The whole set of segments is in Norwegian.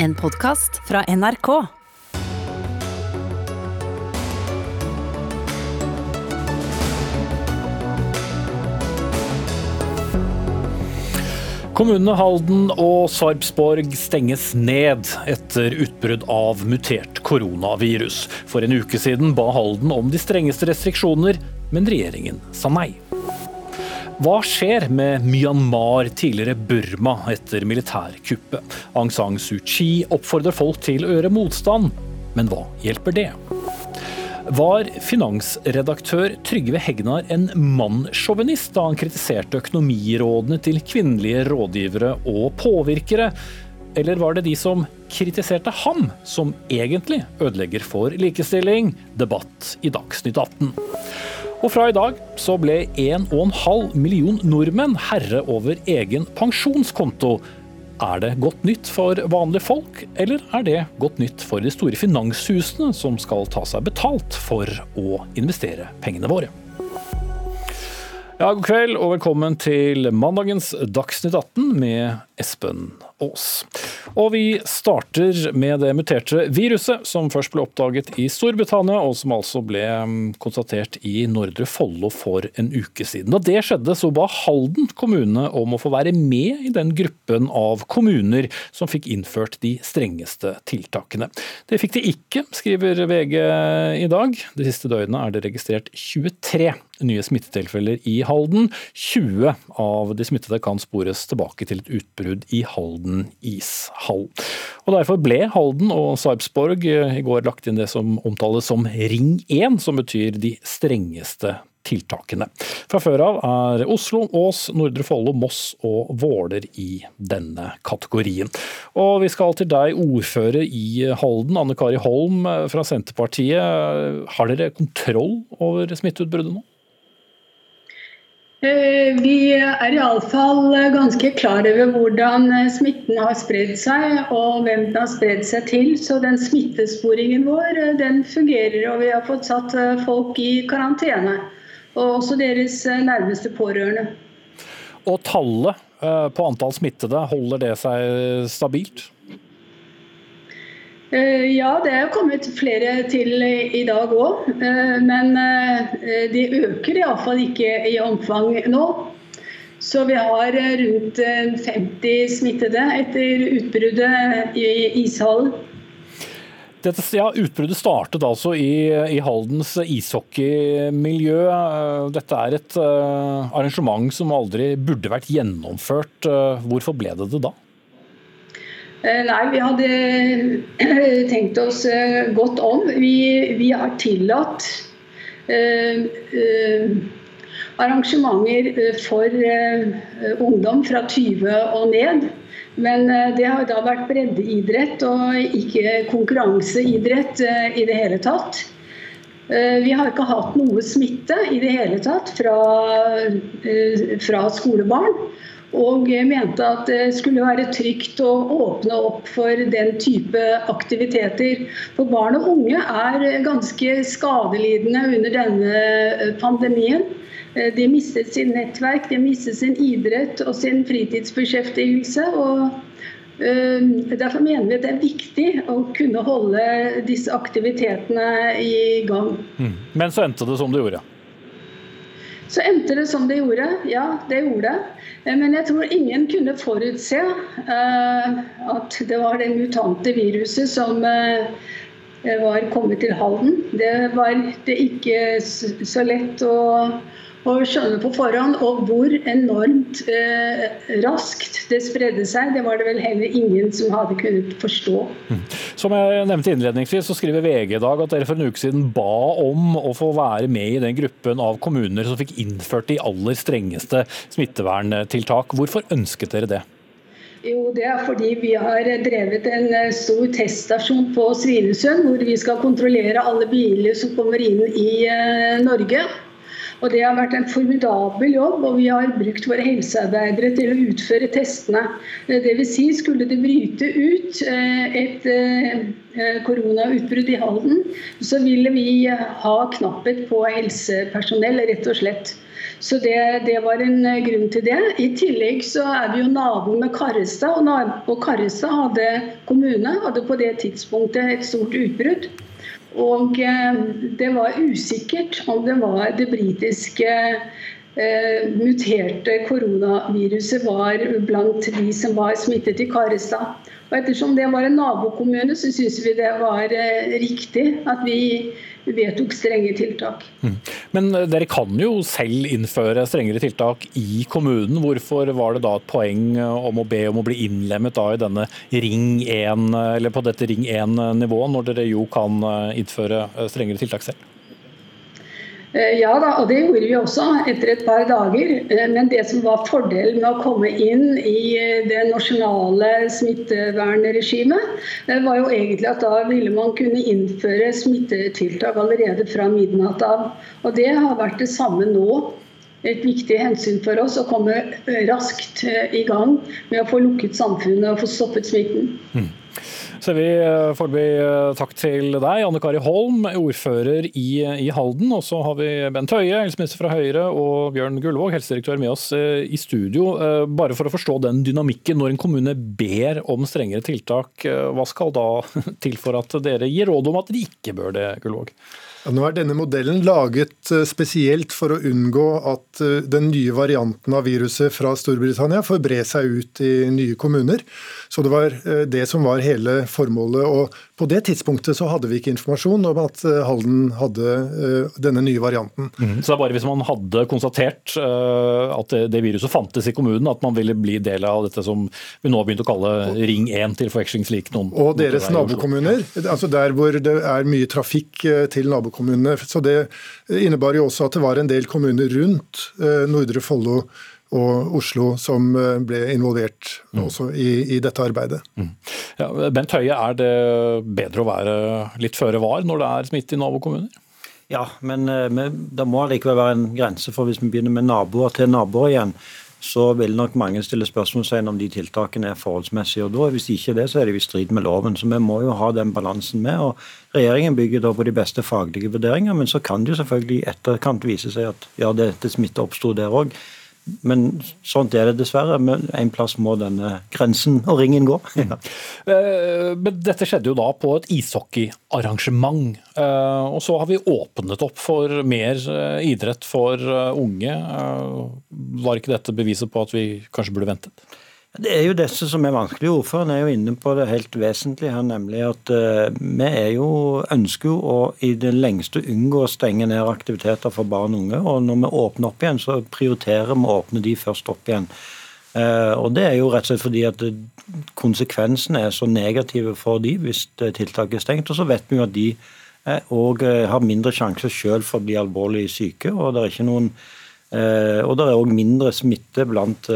En podkast fra NRK. Kommunene Halden og Sarpsborg stenges ned etter utbrudd av mutert koronavirus. For en uke siden ba Halden om de strengeste restriksjoner, men regjeringen sa nei. Hva skjer med Myanmar, tidligere Burma, etter militærkuppet? Aung San Suu Kyi oppfordrer folk til å gjøre motstand, men hva hjelper det? Var finansredaktør Trygve Hegnar en mannssjåvinist da han kritiserte økonomirådene til kvinnelige rådgivere og påvirkere? Eller var det de som kritiserte ham, som egentlig ødelegger for likestilling? Debatt i Dagsnytt 18. Og fra i dag så ble 1,5 million nordmenn herre over egen pensjonskonto. Er det godt nytt for vanlige folk, eller er det godt nytt for de store finanshusene som skal ta seg betalt for å investere pengene våre? Ja, God kveld og velkommen til mandagens Dagsnytt 18 med Espen Aas. Og vi starter med det muterte viruset som først ble oppdaget i Storbritannia, og som altså ble mm, konstatert i Nordre Follo for en uke siden. Da det skjedde, så ba Halden kommune om å få være med i den gruppen av kommuner som fikk innført de strengeste tiltakene. Det fikk de ikke, skriver VG i dag. De siste døgnene er det registrert 23 nye smittetilfeller i Halden. 20 av de smittede kan spores tilbake til et utbrudd i Halden ishall. Og Derfor ble Halden og Sarpsborg i går lagt inn det som omtales som Ring 1, som betyr de strengeste tiltakene. Fra før av er Oslo, Ås, Nordre Follo, Moss og Våler i denne kategorien. Og vi skal til deg, ordfører i Halden, Anne Kari Holm fra Senterpartiet. Har dere kontroll over smitteutbruddet nå? Eh, vi er iallfall ganske klar over hvordan eh, smitten har spredd seg og hvem den har spredd seg til. Så den smittesporingen vår eh, den fungerer, og vi har fått satt folk i karantene. Og også deres nærmeste pårørende. Og tallet på antall smittede, holder det seg stabilt? Eh, ja, det er kommet flere til i dag òg. Eh, men eh, de øker iallfall ikke i omfang nå. Så vi har rundt 50 smittede etter utbruddet i ishallen. Dette, ja, utbruddet startet altså i, i Haldens ishockeymiljø. Dette er et arrangement som aldri burde vært gjennomført. Hvorfor ble det det da? Eh, nei, vi hadde eh, tenkt oss eh, godt om. Vi, vi har tillatt arrangementer for ungdom fra 20 og ned. Men det har da vært breddeidrett og ikke konkurranseidrett i det hele tatt. Vi har ikke hatt noe smitte i det hele tatt fra, fra skolebarn og mente at det skulle være trygt å åpne opp for den type aktiviteter. For barn og unge er ganske skadelidende under denne eh, pandemien. Eh, de mistet sin nettverk, de mistet sin idrett og sin fritidsbeskjeftigelse. og eh, Derfor mener vi at det er viktig å kunne holde disse aktivitetene i gang. Mm. Men så endte det som det gjorde? Så endte det som det gjorde. Ja, det gjorde det. Eh, men jeg tror ingen kunne forutse uh, at det var det mutante viruset som uh, var kommet til Halden. Det var det ikke så lett å å skjønne på forhånd. Og hvor enormt eh, raskt det spredde seg, det var det vel heller ingen som hadde kunnet forstå. Mm. Som jeg nevnte innledningsvis, så skriver VG i dag at dere for en uke siden ba om å få være med i den gruppen av kommuner som fikk innført de aller strengeste smitteverntiltak. Hvorfor ønsket dere det? Jo, Det er fordi vi har drevet en eh, stor teststasjon på Svinesund, hvor vi skal kontrollere alle biler som kommer inn i eh, Norge. Og Det har vært en formidabel jobb, og vi har brukt våre helsearbeidere til å utføre testene. Dvs. Si, skulle det bryte ut eh, et eh, koronautbrudd i Halden, så ville vi ha knapphet på helsepersonell, rett og slett. Så det, det, var en grunn til det. I tillegg så er vi jo nabo med Karrestad, og Karrestad hadde kommune hadde på det tidspunktet et stort utbrudd. Og det var usikkert om det var det britiske eh, muterte koronaviruset var blant de som var smittet i Karestad. Og ettersom det var en nabokommune, så syns vi det var eh, riktig at vi vedtok strenge tiltak. Mm. Men eh, dere kan jo selv innføre strengere tiltak i kommunen. Hvorfor var det da et poeng eh, om å be om å bli innlemmet da i denne ring 1, eller på dette ring 1-nivået, når dere jo kan innføre strengere tiltak selv? Eh, ja da, og det gjorde vi også etter et par dager. Eh, men det som var fordelen med å komme inn i eh, det nasjonale smittevernregimet, var jo egentlig at da ville man kunne innføre smittetiltak allerede fra midnatt av. Og det har vært det samme nå. Et viktig hensyn for oss å komme raskt i gang med å få lukket samfunnet og få stoppet smitten. Mm sier vi får foreløpig eh, takk til deg, Anne Kari Holm, ordfører i, i Halden. Og så har vi Bent Høie, helseminister fra Høyre, og Bjørn Gullvåg, helsedirektør med oss eh, i studio. Bare for å forstå den dynamikken. Når en kommune ber om strengere tiltak, hva skal da til for at dere gir råd om at de ikke bør det, Gullvåg? Ja, nå er denne modellen laget spesielt for å unngå at den nye varianten av viruset fra Storbritannia får bre seg ut i nye kommuner. Så det var eh, det som var hele formålet. og På det tidspunktet så hadde vi ikke informasjon om at eh, Halden hadde eh, denne nye varianten. Mm. Så det er bare hvis man hadde konstatert at det viruset fantes i kommunen, at man ville bli del av dette som vi nå har begynt å kalle Ring 1 til forvekslingslik noen Og deres nabokommuner, altså der hvor det er mye trafikk til nabokommunene. Så det innebar jo også at det var en del kommuner rundt Nordre Follo og Oslo som eh, ble involvert mm. også i, i, dette arbeidet. Mm. Ja, Bent Høie, er det bedre å være litt føre var når det er smitte i nabokommuner? Ja, men eh, det må likevel være en grense for hvis vi begynner med naboer til naboer igjen. Så vil nok mange stille spørsmålstegn om de tiltakene er forholdsmessige. og da, Hvis ikke det, så er det i strid med loven. Så vi må jo ha den balansen med. og Regjeringen bygger da på de beste faglige vurderinger, men så kan det jo selvfølgelig i etterkant vise seg at ja, det, det smitte oppsto der òg. Men sånt er det dessverre. Men en plass må denne grensen og ringen gå. Ja. Eh, men dette skjedde jo da på et ishockeyarrangement. Eh, og så har vi åpnet opp for mer eh, idrett for unge. Var ikke dette beviset på at vi kanskje burde ventet? Det er jo dette som er vanskelig. Ordføreren er jo inne på det helt vesentlige her, nemlig at uh, vi jo, ønsker jo å i det lengste unngå å stenge ned aktiviteter for barn og unge. Og når vi åpner opp igjen, så prioriterer vi å åpne de først opp igjen. Uh, og Det er jo rett og slett fordi at konsekvensene er så negative for de hvis tiltaket er stengt. Og så vet vi jo at de òg har mindre sjanse selv for å bli alvorlig syke. og det er ikke noen og det er òg mindre smitte blant,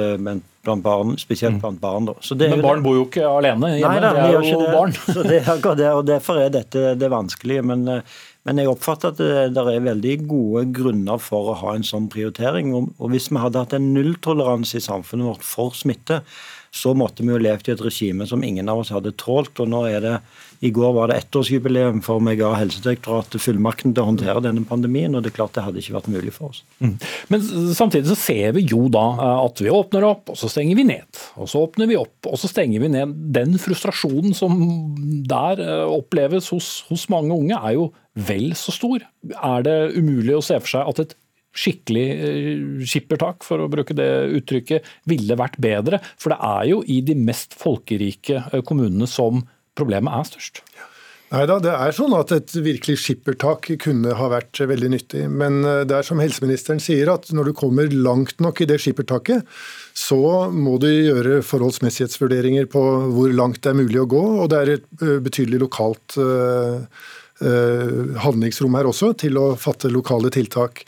blant barn, spesielt blant barn. Men barn bor jo ikke alene hjemme, Nei, da, det er jo det. barn. Så det er det, og Derfor er dette det vanskelige. Men, eh, men jeg oppfatter at det, der er veldig gode grunner for å ha en sånn prioritering. Og, og hvis vi hadde hatt en nulltoleranse i samfunnet vårt for smitte, så måtte vi jo levd i et regime som ingen av oss hadde tålt. og nå er det i går var det ettårsjubileum for vi ga Helsedirektoratet fullmakten til å håndtere denne pandemien, og det er klart det hadde ikke vært mulig for oss. Mm. Men samtidig så ser vi jo da eh, at vi åpner opp, og så stenger vi ned. Og så åpner vi opp, og så stenger vi ned. Den frustrasjonen som der eh, oppleves hos, hos mange unge, er jo vel så stor. Er det umulig å se for seg at et skikkelig eh, skippertak, for å bruke det uttrykket, ville vært bedre? For det er jo i de mest folkerike kommunene som problemet er størst? Nei da, det er sånn at et virkelig skippertak kunne ha vært veldig nyttig. Men eh, det er som helseministeren sier, at når du kommer langt nok i det skippertaket, så må du gjøre forholdsmessighetsvurderinger på hvor langt det er mulig å gå. Og det er et eh, betydelig lokalt uh, handlingsrom her også til å fatte lokale tiltak.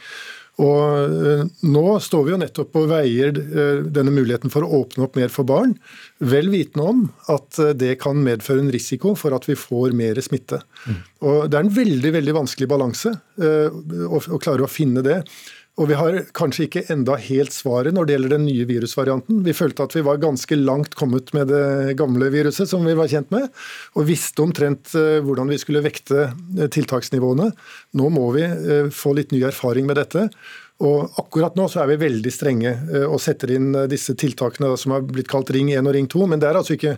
Og eh, Nå står vi jo nettopp og veier eh, denne muligheten for å åpne opp mer for barn, vel vitende om at eh, det kan medføre en risiko for at vi får mer smitte. Mm. Og Det er en veldig veldig vanskelig balanse å klare å finne det. Og vi har kanskje ikke enda helt svaret når det gjelder den nye virusvarianten. Vi følte at vi var ganske langt kommet med det gamle viruset som vi var kjent med, og visste omtrent eh, hvordan vi skulle vekte eh, tiltaksnivåene. Nå må vi eh, få litt ny erfaring med dette. Og akkurat nå så er vi veldig strenge og setter inn disse tiltakene som har blitt kalt Ring 1 og Ring 2. Men det er altså ikke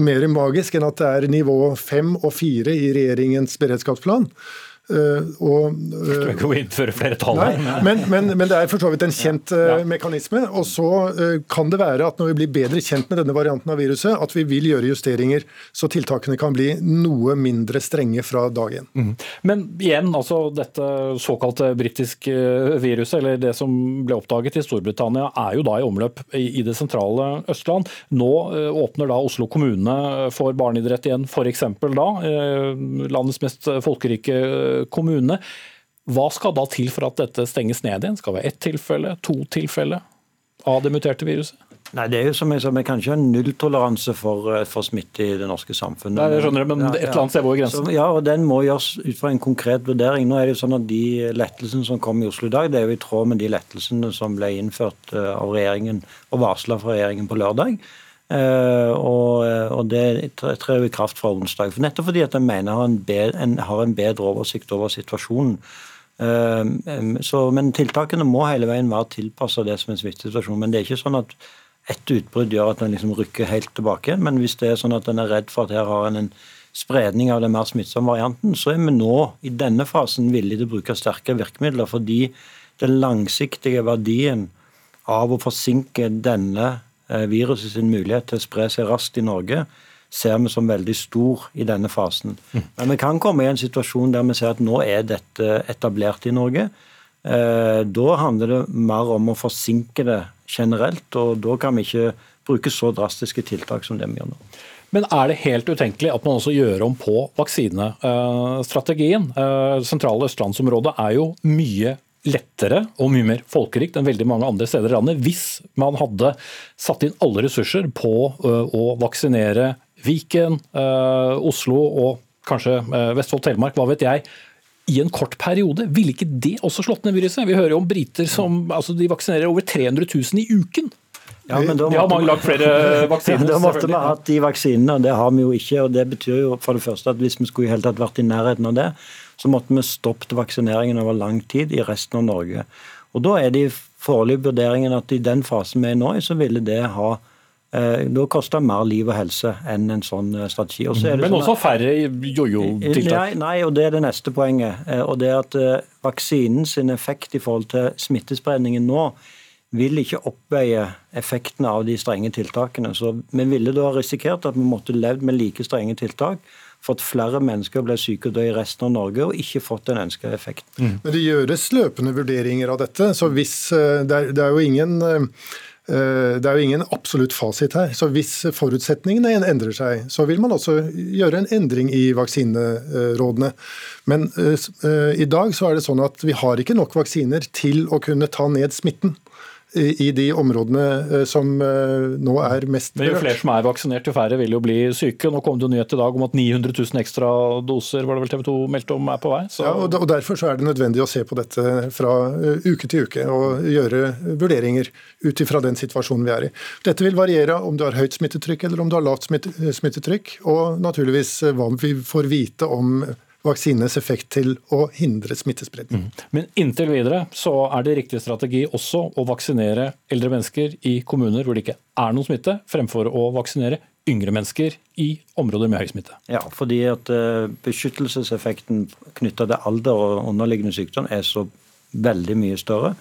mer magisk enn at det er nivå 5 og 4 i regjeringens beredskapsplan. Uh, og, uh, Skal ikke innføre flere tall her. Men, men, men, det er for så vidt en kjent ja. mekanisme. Og så kan det være at når vi blir bedre kjent med denne varianten av viruset, at vi vil gjøre justeringer så tiltakene kan bli noe mindre strenge fra dag én. Mm. Men igjen, altså dette såkalte britiske viruset, eller det som ble oppdaget i Storbritannia, er jo da i omløp i, i det sentrale Østland. Nå åpner da Oslo kommune for barneidrett igjen, f.eks. da. Landets mest folkerike kommune. Hva skal da til for at dette stenges ned igjen? Skal det være ett tilfelle, to tilfelle av det muterte viruset? Nei, det er jo som jeg sa, Vi kan ikke ha nulltoleranse for, eh, for smitte i det norske samfunnet. Nei, jeg skjønner det, Men et eller annet sted går grensen? Ja, og Den må gjøres ut fra en konkret vurdering. Nå er det jo sånn at De lettelsene som kom i Oslo i dag, det er jo i tråd med de lettelsene som ble innført eh, av regjeringen og varsla fra regjeringen på lørdag. Uh, og, og, det trer i kraft fra onsdag. Nettopp fordi at en mener en, bedre, en har en bedre oversikt over situasjonen. Um, så, men tiltakene må hele veien være tilpassa det som en smittesituasjon. Men det er ikke sånn at ett utbrudd gjør at en liksom rykker helt tilbake. Men hvis det er sånn at en er redd for at her har en en spredning av den mer smittsomme varianten, så er vi nå i denne fasen villige til å bruke sterke virkemidler. Fordi den langsiktige verdien av å forsinke denne Eh, viruset sin mulighet til å spre seg raskt i Norge ser vi som veldig stor i denne fasen. Mm. Men vi kan komme i en situasjon der vi ser at nå er dette etablert i Norge. Eh, da handler det mer om å forsinke det generelt, og da kan vi ikke bruke så drastiske tiltak som det vi gjør nå. Men er det helt utenkelig at man også gjør om på vaksinestrategien? Eh, sentrale østlandsområdet er jo mye lettere og mye mer folkerikt enn veldig mange andre steder i landet hvis man hadde satt inn alle ressurser på å vaksinere Viken, Oslo og kanskje Vestfold, Telemark, hva vet jeg, i en kort periode. Ville ikke det også slått ned viruset? Vi hører jo om briter som altså de vaksinerer over 300 000 i uken. Ja, men da har mange lagt flere vaksiner. Ja, da måtte vi hatt de vaksinene, og det har vi jo ikke. og Det betyr jo for det første at hvis vi skulle i hele tatt vært i nærheten av det, så måtte vi stoppet vaksineringen over lang tid i resten av Norge. Og Da er det i foreløpig vurderingen at i den fasen vi er nå i, så ville det ha eh, da koster mer liv og helse enn en sånn eh, strategi. Også Men sånn også færre jojo-tiltak? Nei, nei, og det er det neste poenget. Eh, og det er at Vaksinen sin effekt i forhold til smittespredningen nå vil ikke oppveie effekten av de strenge tiltakene. Så Vi ville da risikert at vi måtte levd med like strenge tiltak fått flere mennesker ble syke og døde i resten av Norge, og ikke fått den ønska effekten. Mm. Men det gjøres løpende vurderinger av dette. så hvis, eh, det, er, det er jo ingen eh, det er jo ingen absolutt fasit her. så Hvis forutsetningene endrer seg, så vil man også gjøre en endring i vaksinerådene. Men i dag så er det sånn at vi har ikke nok vaksiner til å kunne ta ned smitten i de områdene eh, som eh, nå er mest berørt. Jo flere som er vaksinert, jo færre vil jo bli syke. Nå kom det jo nyhet i dag om at 900 000 ekstra doser var det vel TV 2 meldte om er på vei. Så... Ja, og Derfor så er det nødvendig å se på dette fra eh, uke til uke og gjøre vurderinger ut ifra den situasjonen vi er i. Dette vil variere om du har høyt smittetrykk eller om du har lavt smittetrykk, og naturligvis hva vi får vite om vaksinenes effekt til å hindre smittespredning. Mm. Men inntil videre så er det riktig strategi også å vaksinere eldre mennesker i kommuner hvor det ikke er noen smitte, fremfor å vaksinere yngre mennesker i områder med høy smitte. Ja, fordi at uh, beskyttelseseffekten knytta til alder og underliggende sykdom er så veldig mye større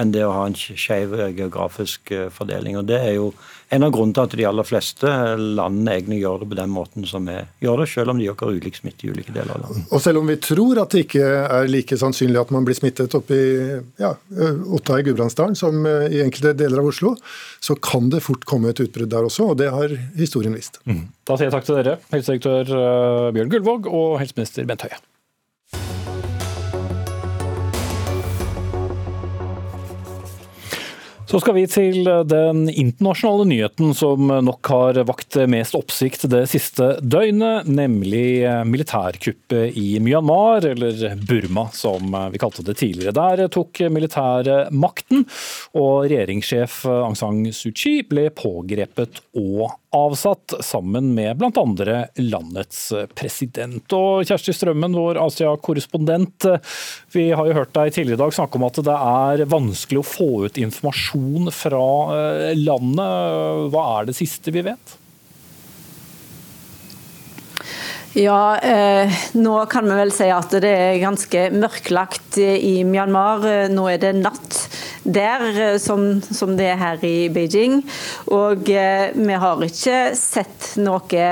enn det å ha en skeiv geografisk eh, fordeling. Og Det er jo en av grunnene til at de aller fleste landene egentlig gjør det på den måten som vi gjør det, selv om de har ulik smitte i ulike deler av landet. Og selv om vi tror at det ikke er like sannsynlig at man blir smittet oppe i ja, Otta i Gudbrandsdalen som eh, i enkelte deler av Oslo, så kan det fort komme et utbrudd der også, og det har historien vist. Mm. Da sier jeg takk til dere, helsedirektør eh, Bjørn Gullvåg og helseminister Bent Høie. Så skal vi til den internasjonale nyheten som nok har vakt mest oppsikt det siste døgnet, nemlig militærkuppet i Myanmar, eller Burma som vi kalte det tidligere. Der tok militæret makten, og regjeringssjef Aung San Suu Kyi ble pågrepet og avsatt, sammen med bl.a. landets president. Og Kjersti Strømmen, vår Asia-korrespondent, vi har jo hørt deg tidligere i dag snakke om at det er vanskelig å få ut informasjon fra eh, landet. Hva er det siste vi vet? Ja, eh, nå kan vi vel si at det er ganske mørklagt i Myanmar. Nå er det natt der, eh, som, som, det er her i Beijing. Og eh, vi har ikke sett noe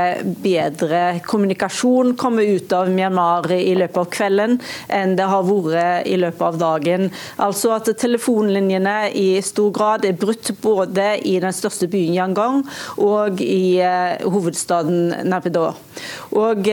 bedre kommunikasjon komme ut av Myanmar i løpet av kvelden enn det har vært i løpet av dagen. Altså at telefonlinjene i stor grad er brutt både i den største byen Yangon og i eh, hovedstaden Naypyidaw. Og eh,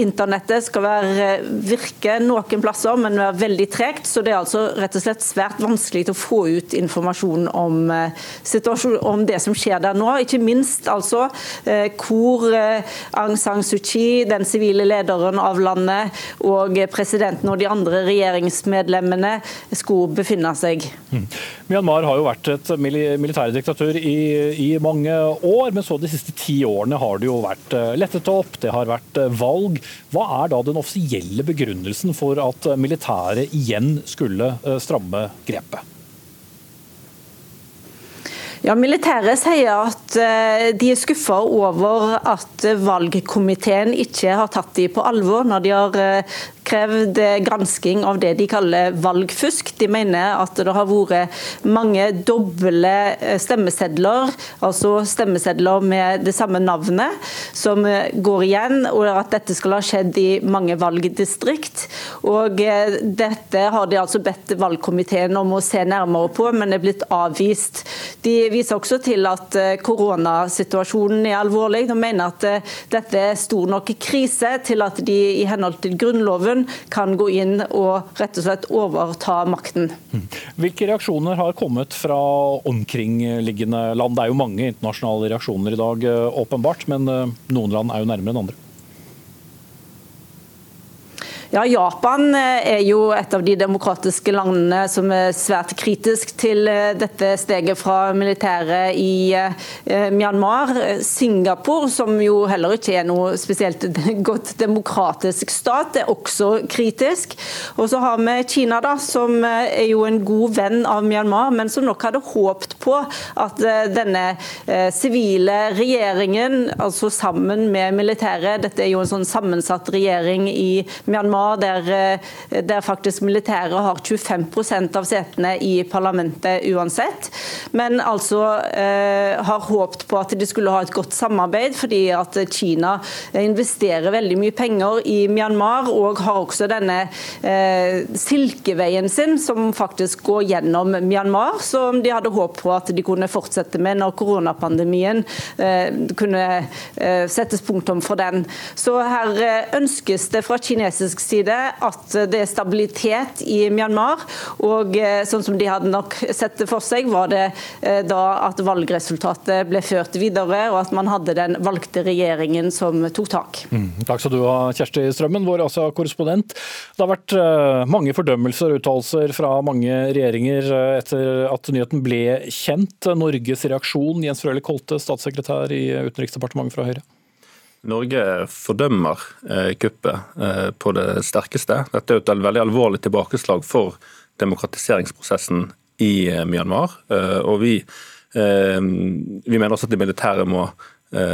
internettet skal være, virke noen plasser, men være veldig tregt. Så det er altså rett og slett svært vanskelig å få ut informasjon om, eh, om det som skjer der nå. Ikke minst altså eh, hvor eh, Aung San Suu Kyi, den sivile lederen av landet, og presidenten og de andre regjeringsmedlemmene skulle befinne seg. Mm. Myanmar har jo vært et militærdiktatur i, i mange år, men så de siste ti årene har det jo vært lettet opp. Det har vært valg. Hva er da den offisielle begrunnelsen for at militæret igjen skulle stramme grepet? Ja, Militæret sier at eh, de er skuffa over at valgkomiteen ikke har tatt dem på alvor når de har eh, krevd gransking av det de kaller valgfusk. De mener at det har vært mange doble eh, stemmesedler, altså stemmesedler med det samme navnet, som går igjen, og at dette skal ha skjedd i mange valgdistrikt. Og Dette har de altså bedt valgkomiteen om å se nærmere på, men er blitt avvist. De viser også til at eh, koronasituasjonen er alvorlig. De mener at dette er stor nok krise til at de i henhold til Grunnloven kan gå inn og rett og slett overta makten. Hvilke reaksjoner har kommet fra omkringliggende land? Det er jo mange internasjonale reaksjoner i dag, eh, åpenbart, men eh, noen land er jo nærmere enn andre. Ja, Japan eh, er jo et av de demokratiske landene som er svært kritisk til eh, dette steget fra militæret i eh, Myanmar. Singapore, som jo heller ikke er noe spesielt godt demokratisk stat, er også kritisk. Og så har vi Kina, da, som er jo en god venn av Myanmar, men som nok hadde håpt på at denne sivile regjeringen, altså sammen med militæret Dette er jo en sånn sammensatt regjering i Myanmar der, eh, der faktisk militæret har 25% av setene i parlamentet uansett. Men altså eh, har håpt på at de skulle ha et godt samarbeid, fordi at Kina investerer veldig mye penger i Myanmar, og har også denne eh, silkeveien sin, som faktisk går gjennom Myanmar, som de hadde håp på at de kunne fortsette med når koronapandemien eh, kunne eh, settes punktum for den. Så her eh, ønskes det fra kinesisk side at det er stabilitet i Myanmar. Og eh, sånn som de hadde nok sett det for seg, var det eh, da at valgresultatet ble ført videre, og at man hadde den valgte regjeringen som tok tak. Mm, takk skal du ha, Kjersti Strømmen, vår Asia-korrespondent. Det har vært eh, mange fordømmelser og uttalelser fra mange regjeringer etter at nyheten ble kjent. Norges reaksjon, Jens Frølich Holte, statssekretær i Utenriksdepartementet fra Høyre. Norge fordømmer eh, kuppet eh, på det sterkeste. Dette er et veldig alvorlig tilbakeslag for demokratiseringsprosessen i eh, Myanmar. Og vi, vi mener også at de militære må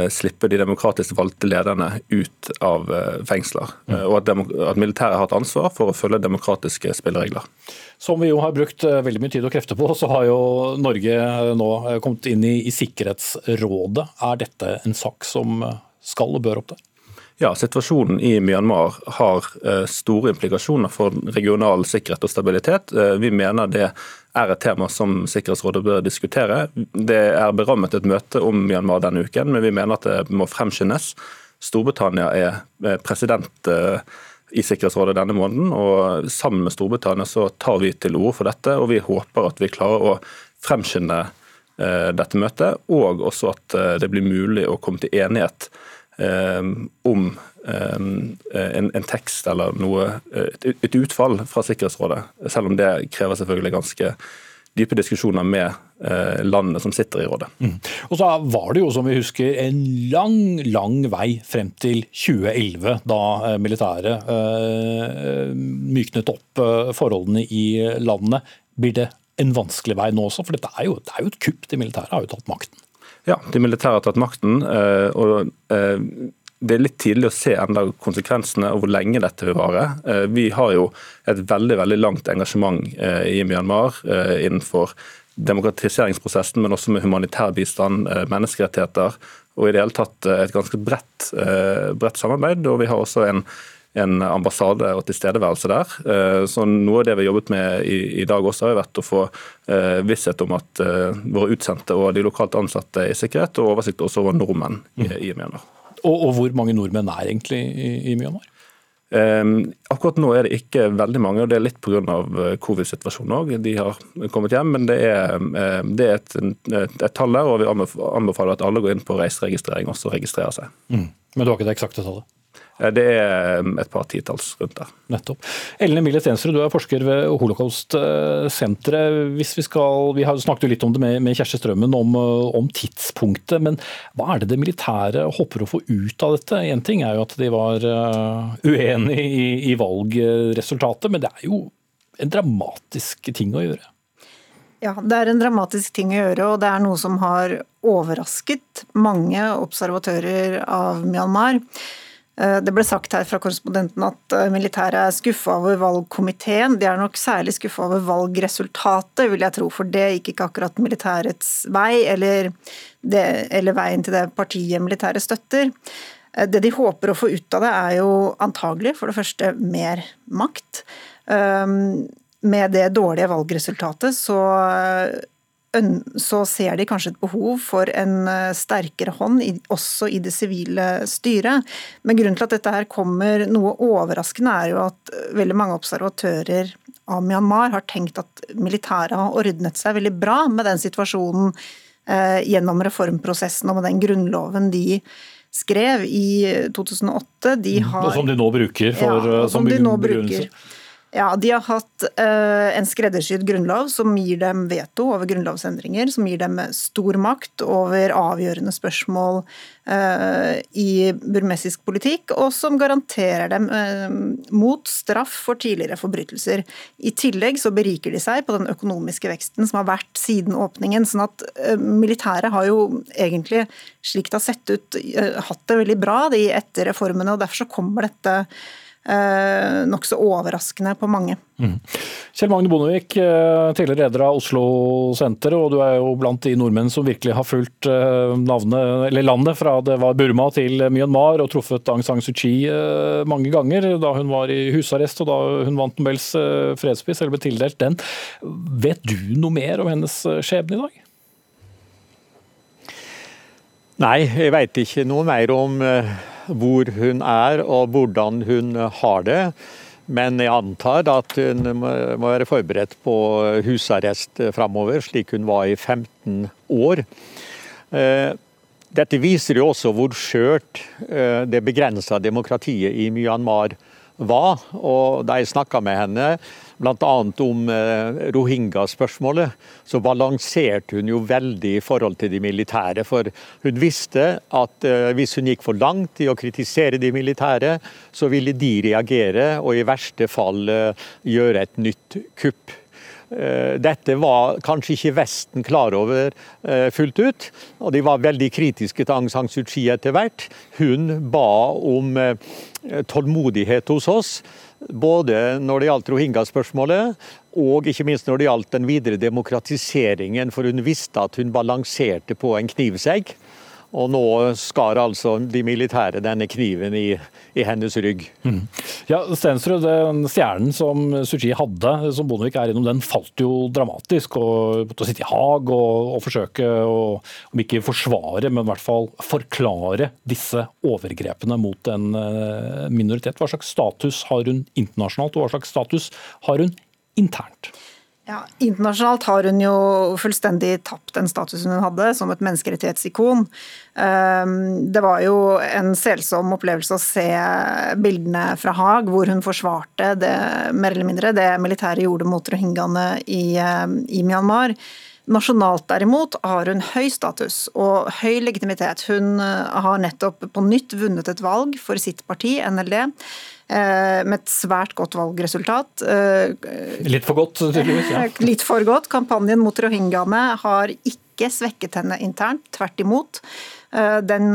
slippe de demokratisk valgte lederne ut av fengsler. Mm. Og at, at militæret har et ansvar for å følge demokratiske spilleregler. Som vi jo har brukt veldig mye tid og krefter på, så har jo Norge nå kommet inn i, i Sikkerhetsrådet. Er dette en sak som skal og bør opp der? Ja, Situasjonen i Myanmar har eh, store implikasjoner for regional sikkerhet og stabilitet. Eh, vi mener det er et tema som Sikkerhetsrådet bør diskutere. Det er berammet et møte om Myanmar denne uken, men vi mener at det må fremskyndes. Storbritannia er president eh, i Sikkerhetsrådet denne måneden, og sammen med Storbritannia så tar vi til orde for dette. og Vi håper at vi klarer å fremskynde dette møtet, og også at det blir mulig å komme til enighet om eh, en, en, tekst eller noe, et, et, utfall fra Sikkerhetsrådet. Selv om det krever selvfølgelig ganske dype diskusjoner med eh, landene som sitter i rådet. Mm. Og så var det jo, som vi husker, en lang, lang vei frem til 2011, da eh, militæret uh, myknet opp forholdene i landene. Blir det en vanskelig vei nå også? For er jo, det er jo et kupp. De militære har jo tatt makten. Ja, de militære har tatt makten. og det er litt tidlig å se enda konsekvensene og hvor lenge dette vil vare. Eh, vi har jo et veldig veldig langt engasjement eh, i Myanmar eh, innenfor demokratiseringsprosessen, men også med humanitær bistand, menneskerettigheter og i det hele tatt et ganske bredt, bredt samarbeid. Og vi har også en, en ambassade og tilstedeværelse der. Så Noe av det vi har jobbet med i, i dag også har vært å få visshet om at våre utsendte og de lokalt ansatte er i sikkerhet, og oversikt også over nordmenn i, i Myanmar. Og, og, hvor mange nordmenn er egentlig i, i Myanmar? Um, akkurat nå er det ikke veldig mange, og det er litt pga. Eh, covid-situasjonen òg. De har kommet hjem, men det er, um, det er et, et, et, tall der, og vi anbefaler at alle går inn på reiseregistrering og registrerer seg. Mm. Men du har ikke det eksakte tallet? Det er um, et par titalls rundt der. Nettopp. Ellen Emilie Stensrud, du er forsker ved Holocaust-senteret. Vi skal, vi har snakket litt om det med, med Kjersti Strømmen, om, uh, om, tidspunktet. Men hva er det det militære håper å få ut av dette? Én ting er jo at de var uenige uenig i, i valgresultatet, men det er jo en dramatisk ting å gjøre. Ja, det er en dramatisk ting å gjøre, og det er noe som har overrasket mange observatører av Myanmar. Eh, det ble sagt her fra korrespondenten at eh, militæret er skuffa over valgkomiteen. De er nok særlig skuffa over valgresultatet, vil jeg tro, for det gikk ikke akkurat militærets vei, eller, det, eller veien til det partiet militæret støtter. Eh, det de håper å få ut av det, er jo antagelig for det første mer makt. Med det dårlige valgresultatet så så ser de kanskje et behov for en eh, sterkere hånd, også i det sivile styret. Men grunnen til at dette her kommer noe overraskende, er jo at eh, veldig mange observatører av Myanmar har tenkt at militæret har ordnet seg veldig bra med den situasjonen eh, gjennom reformprosessen og med den grunnloven de skrev i 2008. De mm. har, og som de nå bruker for, ja, som, som begrunnelse? Ja, De har hatt uh, en skreddersydd grunnlov som gir dem veto over grunnlovsendringer, som gir dem stor makt over avgjørende spørsmål uh, i burmesisk politikk, og som garanterer dem uh, mot straff for tidligere forbrytelser. I tillegg så beriker de seg på den økonomiske veksten som har vært siden åpningen. sånn at militæret har jo egentlig, slik det har sett ut, hatt det veldig bra de etter reformene, og derfor så kommer dette eh, nokså overraskende på mange. Mm. Kjell Magne Bondevik, eh, tidligere leder av Oslo-senteret, og du er jo blant de nordmenn som virkelig har fulgt navnet, navnet, landet fra det var Burma til Myanmar, og truffet Aung San Suu Kyi eh, mange ganger da hun var i husarrest og da hun vant Nobels fredspris, eller ble tildelt den. Vet du noe mer om hennes skjebne i dag? Nei, jeg veit ikke noe mer om hvor hun er og hvordan hun har det. Men jeg antar at hun må være forberedt på husarrest framover, slik hun var i 15 år. Eh, dette viser jo også hvor skjørt eh, det begrensa demokratiet i Myanmar var. Og da jeg snakka med henne, bl.a. om eh, rohingya-spørsmålet, så balanserte hun jo veldig i forhold til de militære. For hun visste at eh, hvis hun gikk for langt i å kritisere de militære, så ville de reagere og i verste fall eh, gjøre et nytt kupp. Dette var kanskje ikke Vesten klar over fullt ut, og de var veldig kritiske til Aung San Suu Kyi etter hvert. Hun ba om tålmodighet hos oss. Både når det gjaldt rohingya-spørsmålet, og ikke minst når det gjaldt den videre demokratiseringen, for hun visste at hun balanserte på en knivsegg. Og nå skar altså de militære denne kniven i, i hennes rygg. Mm. Ja, Stensrud, den stjernen som Suu hadde, som Bondevik er innom, den falt jo dramatisk. og Måtte sitte i Haag og, og forsøke å om ikke forsvare, men i hvert fall forklare disse overgrepene mot en eh, minoritet. Hva slags status har hun internasjonalt, og hva slags status har hun internt? Ja, Internasjonalt har hun jo fullstendig tapt den statusen hun hadde som et menneskerettighetsikon. Ehm, det var jo en selsom opplevelse å se bildene fra Haag, hvor hun forsvarte det, mer eller mindre det militæret gjorde mot rohingyaene i, eh, i Myanmar. Nasjonalt derimot har hun høy status og høy legitimitet. Hun eh, har nettopp på nytt vunnet et valg for sitt parti, NLD med et svært godt valgresultat. Eh, litt for godt, tydeligvis? Ja. Litt for godt. Kampanjen mot rohingyaene har ikke svekket henne internt, tvert imot. Eh, den,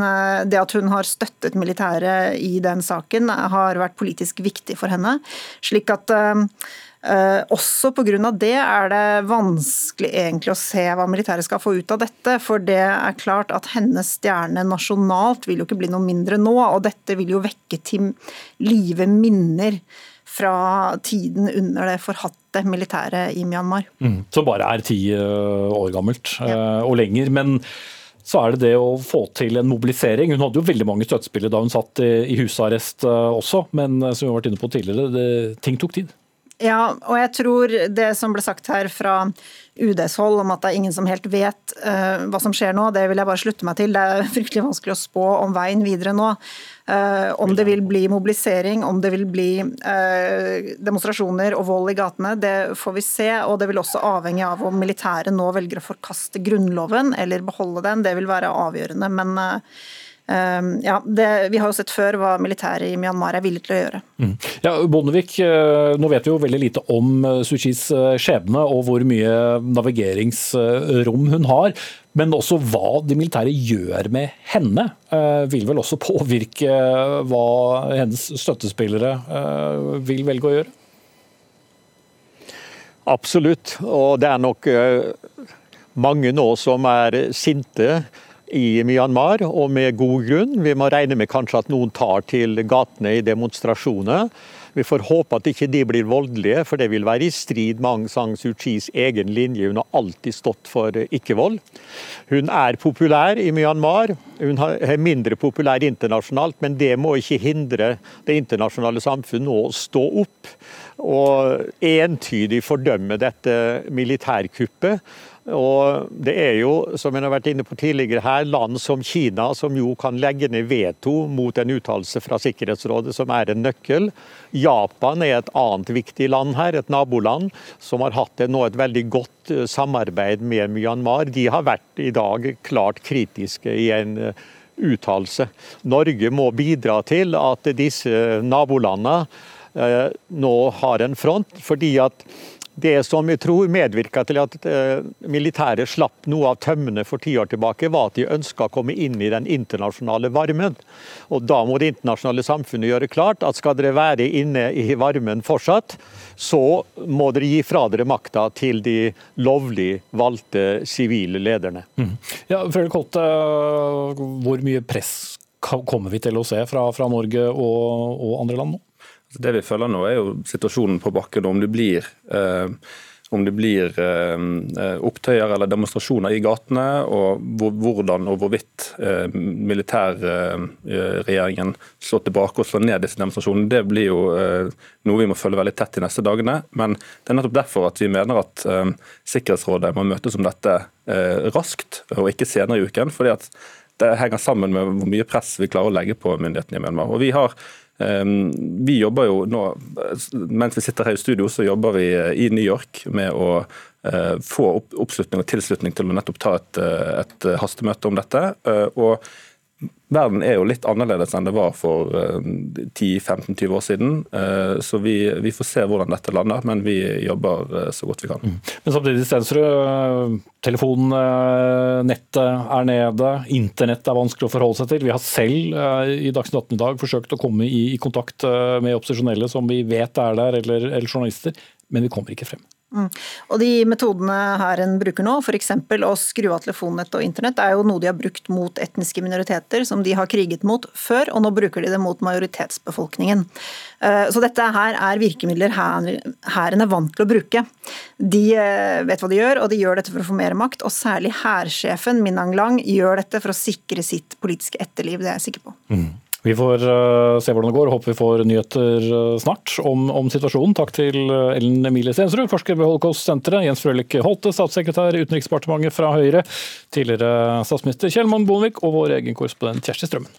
det at hun har støttet militæret i den saken, har vært politisk viktig for henne. Slik at Uh, også pga. det er det vanskelig egentlig å se hva militæret skal få ut av dette. For det er klart at hennes stjerne nasjonalt vil jo ikke bli noe mindre nå. Og dette vil jo vekke til live minner fra tiden under det forhatte militæret i Myanmar. Mm, som bare er ti uh, år gammelt ja. og lenger. men så er det det å få til en mobilisering. Hun hadde jo veldig mange støttespillere da hun satt i, i husarrest også, men som vi har vært inne på tidligere, det, ting tok tid. Ja, og jeg tror det som ble sagt her fra UDs hold om at det er ingen som helt vet uh, hva som skjer nå, det vil jeg bare slutte meg til. Det er fryktelig vanskelig å spå om veien videre nå. Uh, om det vil bli mobilisering, om det vil bli uh, demonstrasjoner og vold i gatene, det får vi se. Og det vil også avhenge av om militæret nå velger å forkaste grunnloven eller beholde den. Det vil være avgjørende. men ja, det, Vi har jo sett før hva militæret i Myanmar er villig til å gjøre. Mm. Ja, Bondevik, eh, nå vet vi jo veldig lite om eh, Suu Kyis eh, skjebne og hvor mye navigeringsrom hun har. Men også hva de militære gjør med henne, vil vel også påvirke hva hennes støttespillere vil velge å gjøre? Absolutt, og det er nok mange nå som er sinte i Myanmar, og med god grunn. Vi må regne med kanskje at noen tar til gatene i demonstrasjoner. Vi får håpe at ikke de blir voldelige, for det vil være i strid med Aung San Suu Kyis egen linje. Hun har alltid stått for ikke-vold. Hun er populær i Myanmar. Hun er mindre populær internasjonalt, men det må ikke hindre det internasjonale samfunnet å stå opp og entydig fordømme dette militærkuppet og Det er jo, som jeg har vært inne på tidligere her, land som Kina som jo kan legge ned veto mot en uttalelse fra Sikkerhetsrådet som er en nøkkel. Japan er et annet viktig land her, et naboland, som har hatt nå et veldig godt eh, samarbeid med Myanmar. De har vært i dag klart kritiske i en eh, uttalelse. Norge må bidra til at disse nabolandene eh, nå har en front, fordi at det som jeg tror medvirka til at eh, militæret slapp noe av tømmene for ti år tilbake, var at de ønska å komme inn i den internasjonale varmen. Og Da må det internasjonale samfunnet gjøre klart at skal dere være inne i varmen fortsatt, så må dere gi fra dere makta til de lovlig valgte sivile lederne. Mm. Ja, Fredrik Holte, hvor mye press kommer vi til å se fra, fra Norge og, og andre land nå? Det vi følger nå, er jo situasjonen på bakken. Om det blir, eh, om det blir eh, opptøyer eller demonstrasjoner i gatene, og hvor, hvordan og hvorvidt eh, militærregjeringen slår tilbake og slår ned disse demonstrasjonene, det blir jo eh, noe vi må følge veldig tett de neste dagene. Men det er nettopp derfor at vi mener at eh, Sikkerhetsrådet må møtes om dette eh, raskt, og ikke senere i uken. fordi at det henger sammen med hvor mye press vi klarer å legge på myndighetene i Myanmar. Og vi har vi jobber jo nå, Mens vi sitter her i studio, så jobber vi i New York med å eh, få oppslutning og tilslutning til å nettopp ta et, eh, et hastemøte om dette. Eh, og verden er jo litt annerledes enn det var for 10-15-20 eh, år siden. Eh, så vi, vi, får se hvordan dette lander, men vi jobber eh, så godt vi kan. Mm. Men samtidig, Stensrud, telefonnettet er nede, internett er vanskelig å forholde seg til. Vi har selv i Dagsnytt 18 i dag forsøkt å komme i, i kontakt med opposisjonelle som vi vet er der, eller, eller journalister, men vi kommer ikke frem. Mm. Og De metodene her en bruker nå, f.eks. å skru av telefonnett og internett, er jo noe de har brukt mot etniske minoriteter som de har kriget mot før, og nå bruker de det mot majoritetsbefolkningen. Eh, så dette her er virkemidler hæren er vant til å bruke. De eh, vet hva de gjør, og de gjør dette for å få mer makt. Og særlig hærsjefen Minang Lang gjør dette for å sikre sitt politiske etterliv, det er jeg sikker på. Mm. Vi får uh, se hvordan det går. Håper vi får nyheter uh, snart om, om, situasjonen. Takk til uh, Ellen Emilie Stensrud, forsker ved Holocaust-senteret. Jens Frølich Holte, statssekretær i Utenriksdepartementet fra Høyre. Tidligere statsminister Kjell Magne Bondevik og vår egen korrespondent Kjersti Strømmen.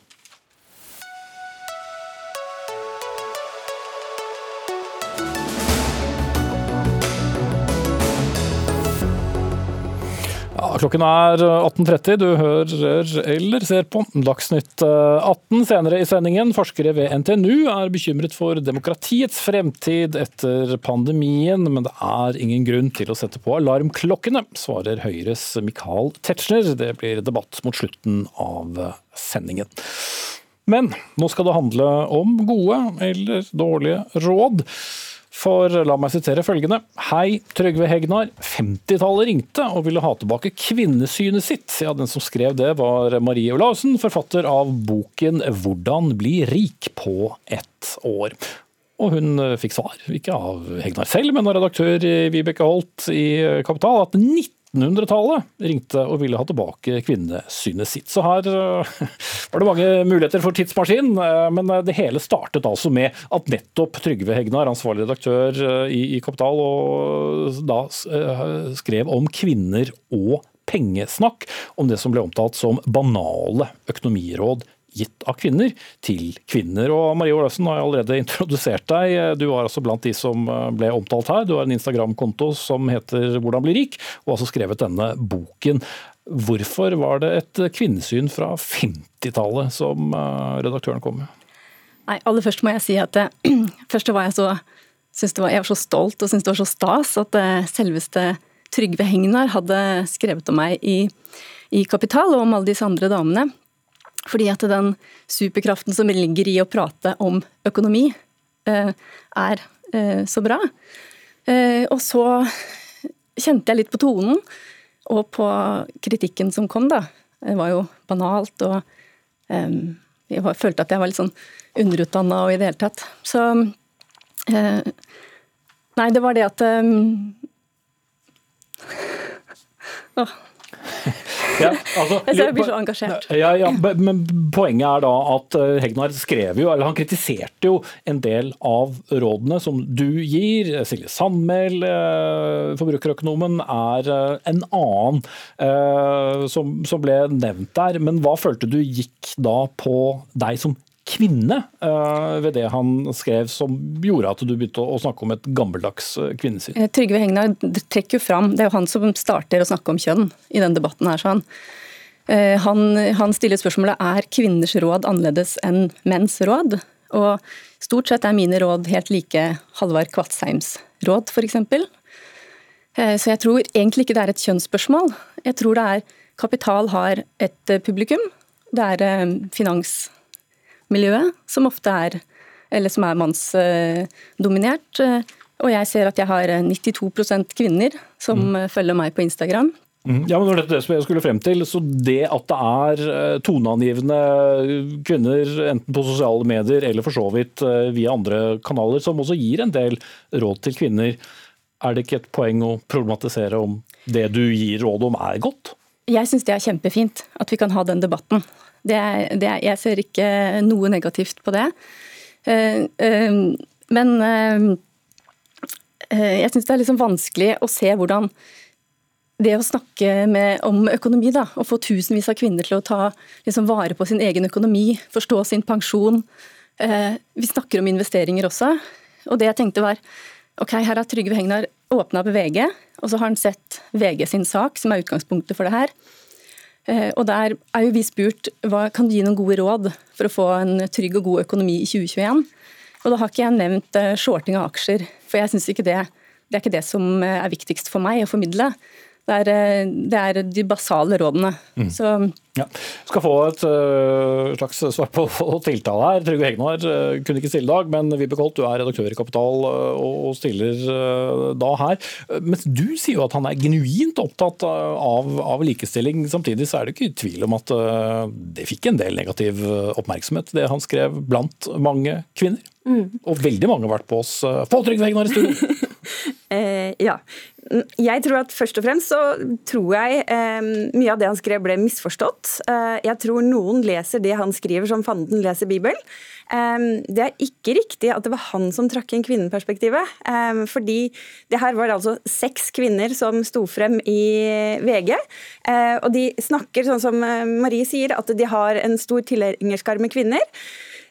Klokken er 18.30. Du hører eller ser på Dagsnytt 18. Senere i sendingen, forskere ved NTNU er bekymret for demokratiets fremtid etter pandemien, men det er ingen grunn til å sette på alarmklokkene, svarer Høyres Michael Tetzschner. Det blir debatt mot slutten av sendingen. Men nå skal det handle om gode eller dårlige råd. For la meg sitere følgende. Hei, Trygve Hegnar. 50-tallet ringte og ville ha tilbake kvinnesynet sitt. Ja, Den som skrev det var Marie Olaussen, forfatter av boken 'Hvordan bli rik på ett år'. Og hun fikk svar, ikke av Hegnar selv, men av redaktør Vibeke Holt i Kapital, at 90 1800-tallet ringte og ville ha tilbake kvinnesynet sitt. Så her uh, var det mange muligheter for tidsmaskin, uh, men eh, det hele startet altså med at nettopp Trygve Hegnar, ansvarlig redaktør i, i, Kapital, og da skrev om kvinner og pengesnakk, om det som ble omtalt som banale økonomiråd gitt av kvinner til kvinner. Og Marie Olaussen har allerede introdusert deg. Du var altså blant de som eh, ble omtalt her. Du har en Instagram-konto som heter 'Hvordan bli rik', og har altså skrevet denne boken. Hvorfor var det et kvinnesyn fra 50-tallet som eh, redaktøren kom med? Nei, Aller først må jeg si at først var jeg så, var, jeg var så stolt og syntes det var så stas at eh, selveste Trygve Hegnar hadde skrevet om meg i, i Kapital og om alle disse andre damene. Fordi at den superkraften som ligger i å prate om økonomi, eh, er eh, så bra. Eh, og så kjente jeg litt på tonen, og på kritikken som kom, da. Det var jo banalt, og jeg følte at jeg var litt sånn underutdanna og i det hele tatt. Så Nei, det var det at Åh, ja, altså, jeg blir så engasjert. Ja, ja, men Poenget er da at eh, Hegnar skrev jo, eller han kritiserte jo en del av rådene som du gir. Silje Sandmæl, eh, forbrukerøkonomen, er eh, en annen som, som ble nevnt der. Men hva følte du gikk da på deg som kvinne uh, ved det han skrev som gjorde at du begynte å, snakke om et gammeldags uh, kvinnesyn? Eh, Trygve Hegnar trekker jo fram, det er jo han som starter å snakke om kjønn i den debatten her. så Uh, han, han, stiller spørsmålet er kvinners råd annerledes enn menns råd. Og stort sett er mine råd helt like Halvard Kvatsheims råd, f.eks. Så jeg tror egentlig ikke det er et kjønnsspørsmål. Jeg tror det er Kapital har et publikum. Det er finans miljøet, som ofte er eller som er mannsdominert. Og jeg ser at jeg har 92% kvinner som mm. følger meg på Instagram. Mm. Ja, men det det som jeg skulle frem til. Så det at det er eh, toneangivende kvinner, enten på sosiale medier eller for så vidt eh, via andre kanaler, som også gir en del råd til kvinner, er det ikke et poeng å problematisere om det du gir råd om er godt? Jeg syns det er kjempefint at vi kan ha den debatten. Det, det, jeg ser ikke noe negativt på det. Eh, eh, men eh, jeg syns det er liksom vanskelig å se hvordan det å snakke med, om økonomi, da, og få tusenvis av kvinner til å ta liksom, vare på sin egen økonomi, forstå sin pensjon Vi snakker om investeringer også. Og det jeg tenkte var ok, her har Trygve Hegnar åpna på VG, og så har han sett VG sin sak, som er utgangspunktet for det her. Eh, og Der er jo vi spurt hva kan du gi noen gode råd for å få en trygg og god økonomi i 2021. Og Da har ikke jeg nevnt eh, shorting av aksjer, for jeg synes ikke det, det er ikke det som eh, er viktigst for meg å formidle. Det er, det er de basale rådene. Mm. Så ja. Skal få et uh, slags svar på, på tiltale her. Trygve Hegnar uh, kunne ikke stille i dag, men Vibeke Holt, du er redaktør i Kapital uh, og stiller da her. Mens du sier jo at han er genuint opptatt av, av likestilling. Samtidig så er det ikke i tvil om at det fikk en del negativ oppmerksomhet, det han skrev blant mange kvinner. Mm. Og veldig mange har vært på oss. Få Trygve Hegnar i studio! Eh, ja. Jeg tror at Først og fremst så tror jeg eh, mye av det han skrev ble misforstått. Eh, jeg tror noen leser det han skriver som fanden leser Bibelen. Eh, det er ikke riktig at det var han som trakk inn kvinneperspektivet. Eh, fordi det her var altså seks kvinner som sto frem i VG. Eh, og de snakker, sånn som Marie sier, at de har en stor tilhengerskare med kvinner.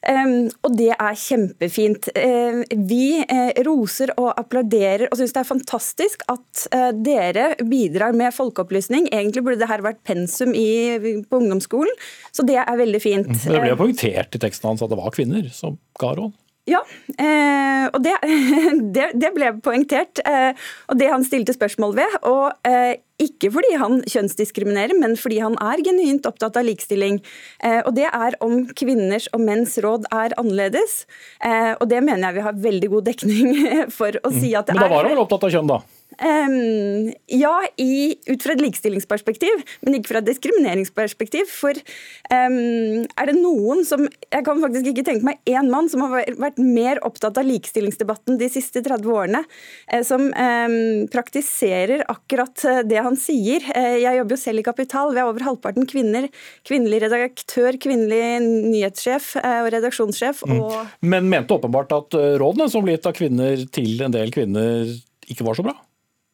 Og det er kjempefint. Vi uh, roser og applauderer og syns det er fantastisk at uh, dere bidrar med folkeopplysning. Egentlig burde det her vært pensum i, på ungdomsskolen, så det er veldig fint. Men Det ble poengtert i teksten hans at det var kvinner som ga råd. Ja, eh, og det, det, ble poengtert. Eh, og det han stilte spørsmål ved. Og eh, ikke fordi han kjønnsdiskriminerer, men fordi han er genuint opptatt av likestilling. Eh, og det er om kvinners og menns råd er annerledes. Eh, og det mener jeg vi har veldig god dekning for å si at det er Men da var han vel opptatt av kjønn, da? Um, ja, i, ut fra et likestillingsperspektiv, men ikke fra et diskrimineringsperspektiv. For um, er det noen som Jeg kan faktisk ikke tenke meg én mann som har vært mer opptatt av likestillingsdebatten de siste 30 årene, eh, som um, praktiserer akkurat eh, det han sier. Eh, jeg jobber jo selv i Kapital. Vi er over halvparten kvinner. Kvinnelig redaktør, kvinnelig nyhetssjef og redaksjonssjef. Mm. Og... Mm. Men mente åpenbart at rådene som ble gitt av kvinner til en del kvinner, ikke var så bra?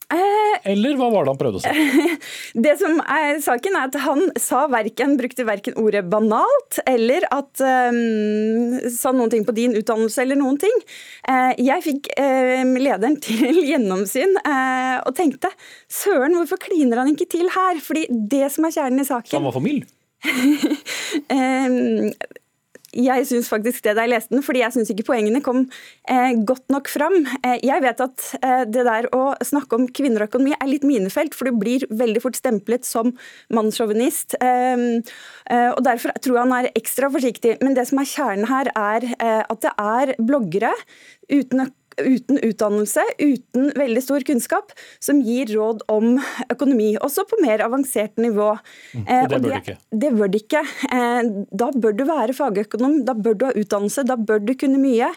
Eh, Eller hva var det han prøvde å si? Det som er saken er at Han sa verken, brukte verken ordet banalt eller at um, sa noen ting på din utdannelse eller noen ting. Uh, jeg fikk uh, lederen til gjennomsyn uh, og tenkte søren, hvorfor kliner han ikke til her? Fordi det som er kjernen i saken han var for mild? jeg syns faktisk det da jeg leste den, fordi jeg syns ikke poengene kom eh, godt nok fram. Eh, jeg vet at eh, det der å snakke om kvinner og økonomi er litt minefelt, for du blir veldig fort stemplet som mannssjåvinist. Eh, eh, og Derfor tror jeg han er ekstra forsiktig. Men det som er kjernen her, er eh, at det er bloggere uten økonomi uten utdannelse, uten veldig stor kunnskap, som gir råd om økonomi, også på mer avansert nivå. Mm, det bør det ikke. Det bør det ikke. Eh, da bør du være fagøkonom, da bør du ha utdannelse, da bør du kunne mye.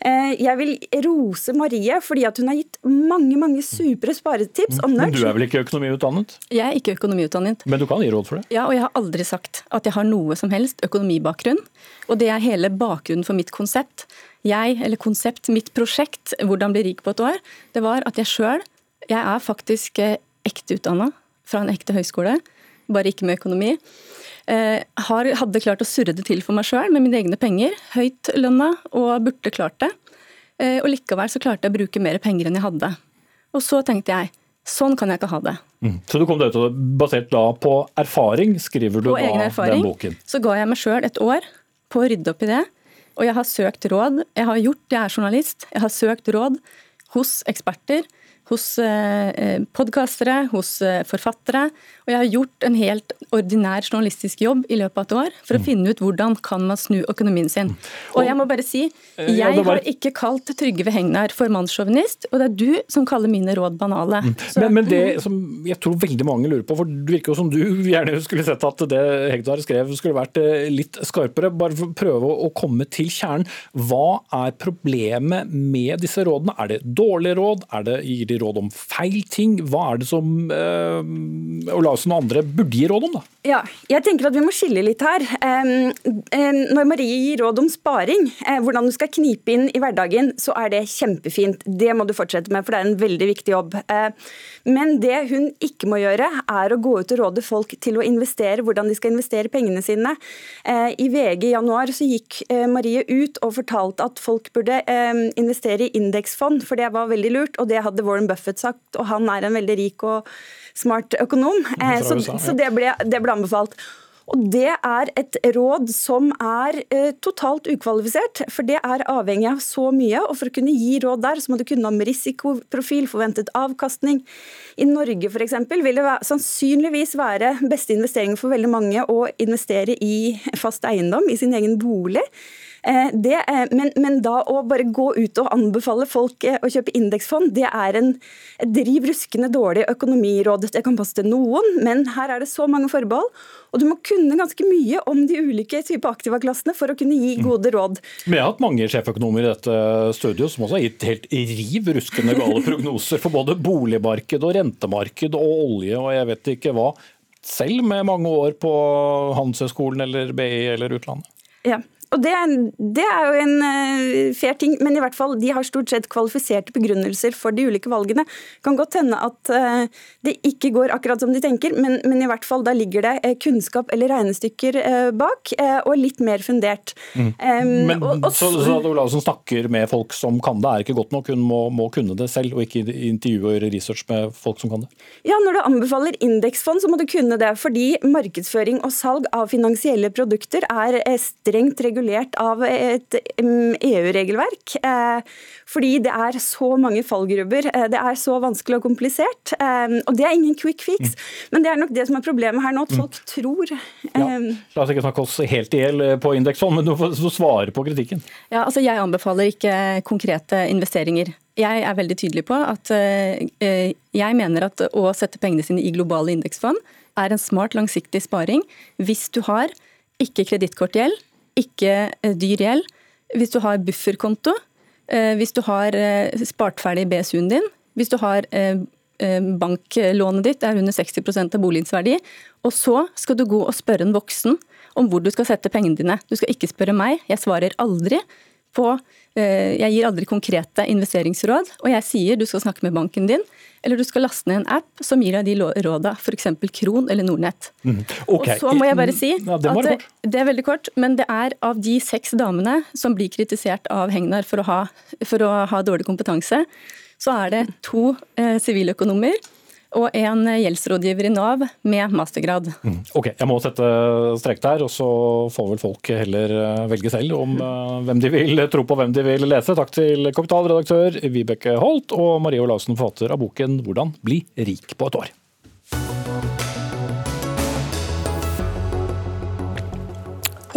Eh, jeg vil rose Marie fordi at hun har gitt mange mange supre sparetips om Men du er vel ikke økonomiutdannet? Jeg er ikke økonomiutdannet. Men du kan gi råd for det? Ja, og jeg har aldri sagt at jeg har noe som helst økonomibakgrunn. Og det er hele bakgrunnen for mitt konsept jeg, eller konsept, mitt prosjekt, hvordan bli rik på et år, det var at jeg sjøl, jeg er faktisk eh, ekte utdanna fra en ekte høyskole, bare ikke med økonomi. Eh, har, hadde klart å surre det til for meg sjøl med mine egne penger. Høyt lønna og burde klart det. Eh, og likevel så klarte jeg å bruke mer penger enn jeg hadde. Og så tenkte jeg sånn kan jeg ikke ha det. Mm. Så du kom deg ut av det basert da på erfaring, skriver du på da den boken? Så ga jeg meg sjøl et år på å rydde opp i det. Og jeg har søkt råd. Jeg har gjort, jeg er journalist, jeg har søkt råd hos eksperter hos eh, eh, podkastere, hos eh, forfattere. Og jeg har gjort en helt ordinær journalistisk jobb i løpet av et år for å mm. finne ut hvordan kan man snu økonomien sin. Mm. Og jeg må bare si, jeg har ikke kalt Trygve Hegnar for mannssjåvinist, og det er du som kaller mine råd banale. Så, Men, men, det som jeg tror veldig mange lurer på, for det virker jo som du gjerne skulle sett at det Hegnar skrev skulle vært litt skarpere, bare for å prøve å komme til kjernen. Hva er problemet med disse rådene? Er det dårlige råd? Er det, gir de råd om feil ting. Hva er det som eh, Olaisen noen andre burde gi råd om, da? Ja, jeg tenker at vi må skille litt her. Når Marie gir råd om sparing, eh, hvordan du skal knipe inn i hverdagen, så er det kjempefint. Det må du fortsette med, for det er en veldig viktig jobb. Eh, men det hun ikke må gjøre, er å gå ut og råde folk til å investere, hvordan de skal investere pengene sine. Eh, I VG i januar så gikk Marie ut og fortalte at folk burde investere i indeksfond, for det var veldig lurt, og det hadde Warren Buffett sagt, og han er en veldig rik og smart økonom. Så, så det, ble, det ble anbefalt. Og Det er et råd som er eh, totalt ukvalifisert, for det er avhengig av så mye. og For å kunne gi råd der, så må du kunne ha risikoprofil, forventet avkastning. I Norge eksempel, vil det være, sannsynligvis være beste investering for veldig mange å investere i fast eiendom, i sin egen bolig. Eh, det, eh, men, men, da å bare gå ut og anbefale folk eh, å kjøpe indeksfond, det er en driv ruskende dårlig økonomiråd. Det kan passe til noen, men her er det så mange forbehold. Og du må kunne ganske mye om de ulike typer aktivaklassene for å kunne gi mm. gode råd. Jeg har hatt mange sjeføkonomer i dette studio som også har gitt helt riv ruskende gale prognoser for både boligmarked og rentemarked og olje og jeg vet ikke hva. Selv med mange år på Handelshøyskolen eller BI eller utlandet. Ja, og det, det, er jo en uh, fair ting, men i hvert fall, de har stort sett kvalifiserte begrunnelser for de ulike valgene. Kan godt hende at uh, det ikke går akkurat som de tenker, men, men, i hvert fall da ligger det uh, kunnskap eller regnestykker bak, og litt mer fundert. Mm. Um, men og, og, Så, så Olavsen snakker med folk som kan det, er ikke godt nok? Hun må, må kunne det selv, og ikke intervjue research med folk som kan det? Ja, når du anbefaler indeksfond, så må du kunne det, fordi markedsføring og salg av finansielle produkter er strengt regulert regulert av et EU-regelverk. Eh, fordi det er så mange fallgrubber. Eh, det er så vanskelig og komplisert. Eh, og det er ingen quick fix. Mm. Men det er nok det som er problemet her nå, at folk mm. tror. Ja. La oss ikke snakke oss helt i hjel på indeksfond, men du får svare på kritikken. Ja, altså Jeg anbefaler ikke konkrete investeringer. Jeg er veldig tydelig på at jeg mener at å sette pengene sine i globale indeksfond er en smart, langsiktig sparing hvis du har ikke kredittkortgjeld, ikke eh, dyr gjeld. Hvis du har bufferkonto, eh, hvis du har eh, spart ferdig BSU-en din, hvis du har banklånet ditt er under 60% av boligens verdi, og så skal du gå og spørre en voksen om hvor du skal sette pengene dine. Du skal ikke spørre meg, jeg svarer aldri på Jeg gir aldri konkrete investeringsråd, og jeg sier du skal snakke med banken din eller du skal laste ned en app som gir deg de råda, f.eks. Kron eller Nordnett. Mm. Okay. Og så må jeg bare si ja, det at det, det, er veldig kort, men det er av de seks damene som blir kritisert av Hegnar for å ha, for å ha dårlig kompetanse, så er det to eh, siviløkonomer og en gjeldsrådgiver i Nav med mastergrad. Mm. Ok, Jeg må sette strek der, og så får vel folk heller eh, velge selv om uh, hvem de vil tro på, hvem de vil lese. Takk til kapitalredaktør Vibeke Holt og Marie Olaussen, forfatter av boken 'Hvordan bli rik på et år'.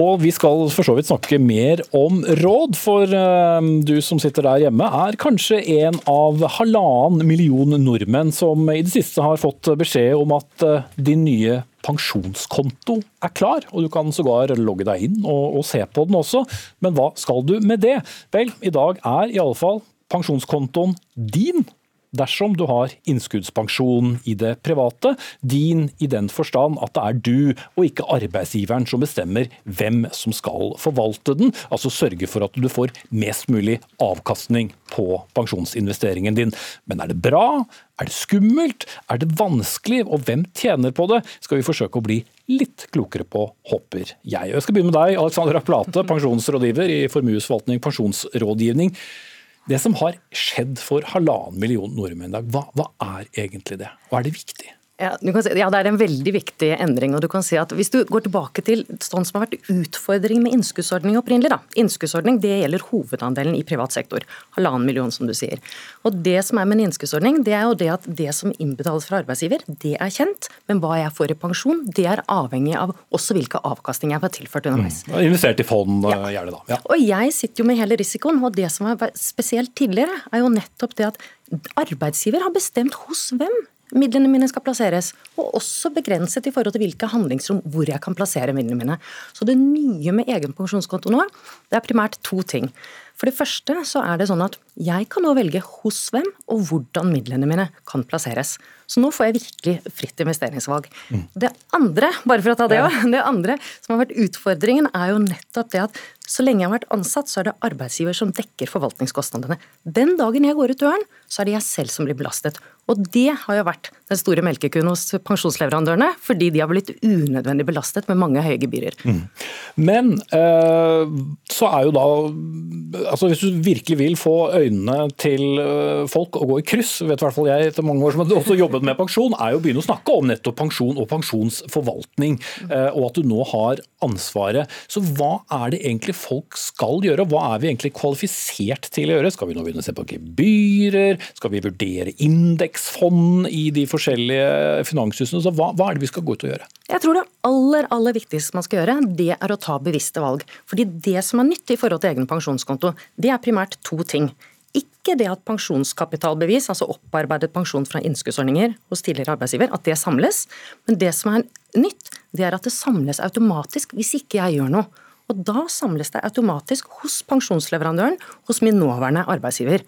Og vi skal for så vidt snakke mer om råd, for uh, du som sitter der hjemme er kanskje en av halvannen million nordmenn som i det siste har fått beskjed om at uh, din nye pensjonskonto er klar, og du kan sågar logge deg inn og, og se på den også. Men hva skal du med det? Vel, i dag er i alle fall pensjonskontoen din dersom du har innskuddspensjon i det private, din i den forstand at det er du og ikke arbeidsgiveren som bestemmer hvem som skal forvalte den, altså sørge for at du får mest mulig avkastning på pensjonsinvesteringen din. Men er det bra? Er det skummelt? Er det vanskelig? Og hvem tjener på det? Skal vi forsøke å bli litt klokere på, håper jeg. Jeg skal begynne med deg, Alexandra Plate, pensjonsrådgiver i Formuesforvaltning pensjonsrådgivning. Det som har skjedd for halvannen million nordmenn i dag, hva, hva er egentlig det? Og er det viktig? Ja, si, ja, Det er en veldig viktig endring. og du kan si at Hvis du går tilbake til sånn som har vært utfordringen med innskuddsordning opprinnelig da. Innskuddsordning det gjelder hovedandelen i privat sektor. Halvannen million, som du sier. Og Det som er med en innskuddsordning, det er jo det at det som innbetales fra arbeidsgiver, det er kjent. Men hva jeg får i pensjon, det er avhengig av også hvilke avkastninger jeg får tilført underveis. Mm. Investert i fond, ja. gjerne da. Ja. Og jeg sitter jo med hele risikoen. Og det som er spesielt tidligere, er jo nettopp det at arbeidsgiver har bestemt hos hvem midlene mine skal plasseres. Og også begrenset i forhold til hvilke handlingsrom hvor jeg kan plassere midlene mine. Så det nye med egen pensjonskonto nå, det er primært to ting. For det første så er det sånn at jeg kan nå velge hos hvem og hvordan midlene mine kan plasseres. Så nå får jeg virkelig fritt investeringsvalg. Mm. Det andre, bare for å ta det òg, det andre som har vært utfordringen, er jo nettopp det at så lenge jeg har vært ansatt, så er det arbeidsgiver som dekker forvaltningskostnadene. Den dagen jeg går ut døren, så er det jeg selv som blir belastet. Og det har jo vært den store melkekuen hos pensjonsleverandørene, fordi de har blitt unødvendig belastet med mange høye gebyrer. Mm. Men eh, så er jo da altså Hvis du virkelig vil få øynene til eh, folk å gå i kryss, vet i hvert fall jeg etter mange år som har også jobbet med pensjon, er jo å begynne å snakke om nettopp pensjon og pensjonsforvaltning, eh, og at du nå har ansvaret. Så hva er det egentlig folk skal gjøre, hva er vi egentlig kvalifisert til å gjøre? Skal vi nå begynne å se på gebyrer, skal vi vurdere indeks? Indeksfond i de forskjellige finanshusene. Så hva, hva, er det vi skal gå ut og gjøre? Jeg tror det aller aller viktigste man skal gjøre, det er å ta bevisste valg. Fordi Det som er nytt i forhold til egen pensjonskonto, det er primært to ting. Ikke det at pensjonskapitalbevis, altså opparbeidet pensjon fra innskuddsordninger hos tidligere arbeidsgiver, at det samles. Men det som er nytt, det er at det samles automatisk hvis ikke jeg gjør noe. Og da samles det automatisk hos pensjonsleverandøren, hos min nåværende arbeidsgiver.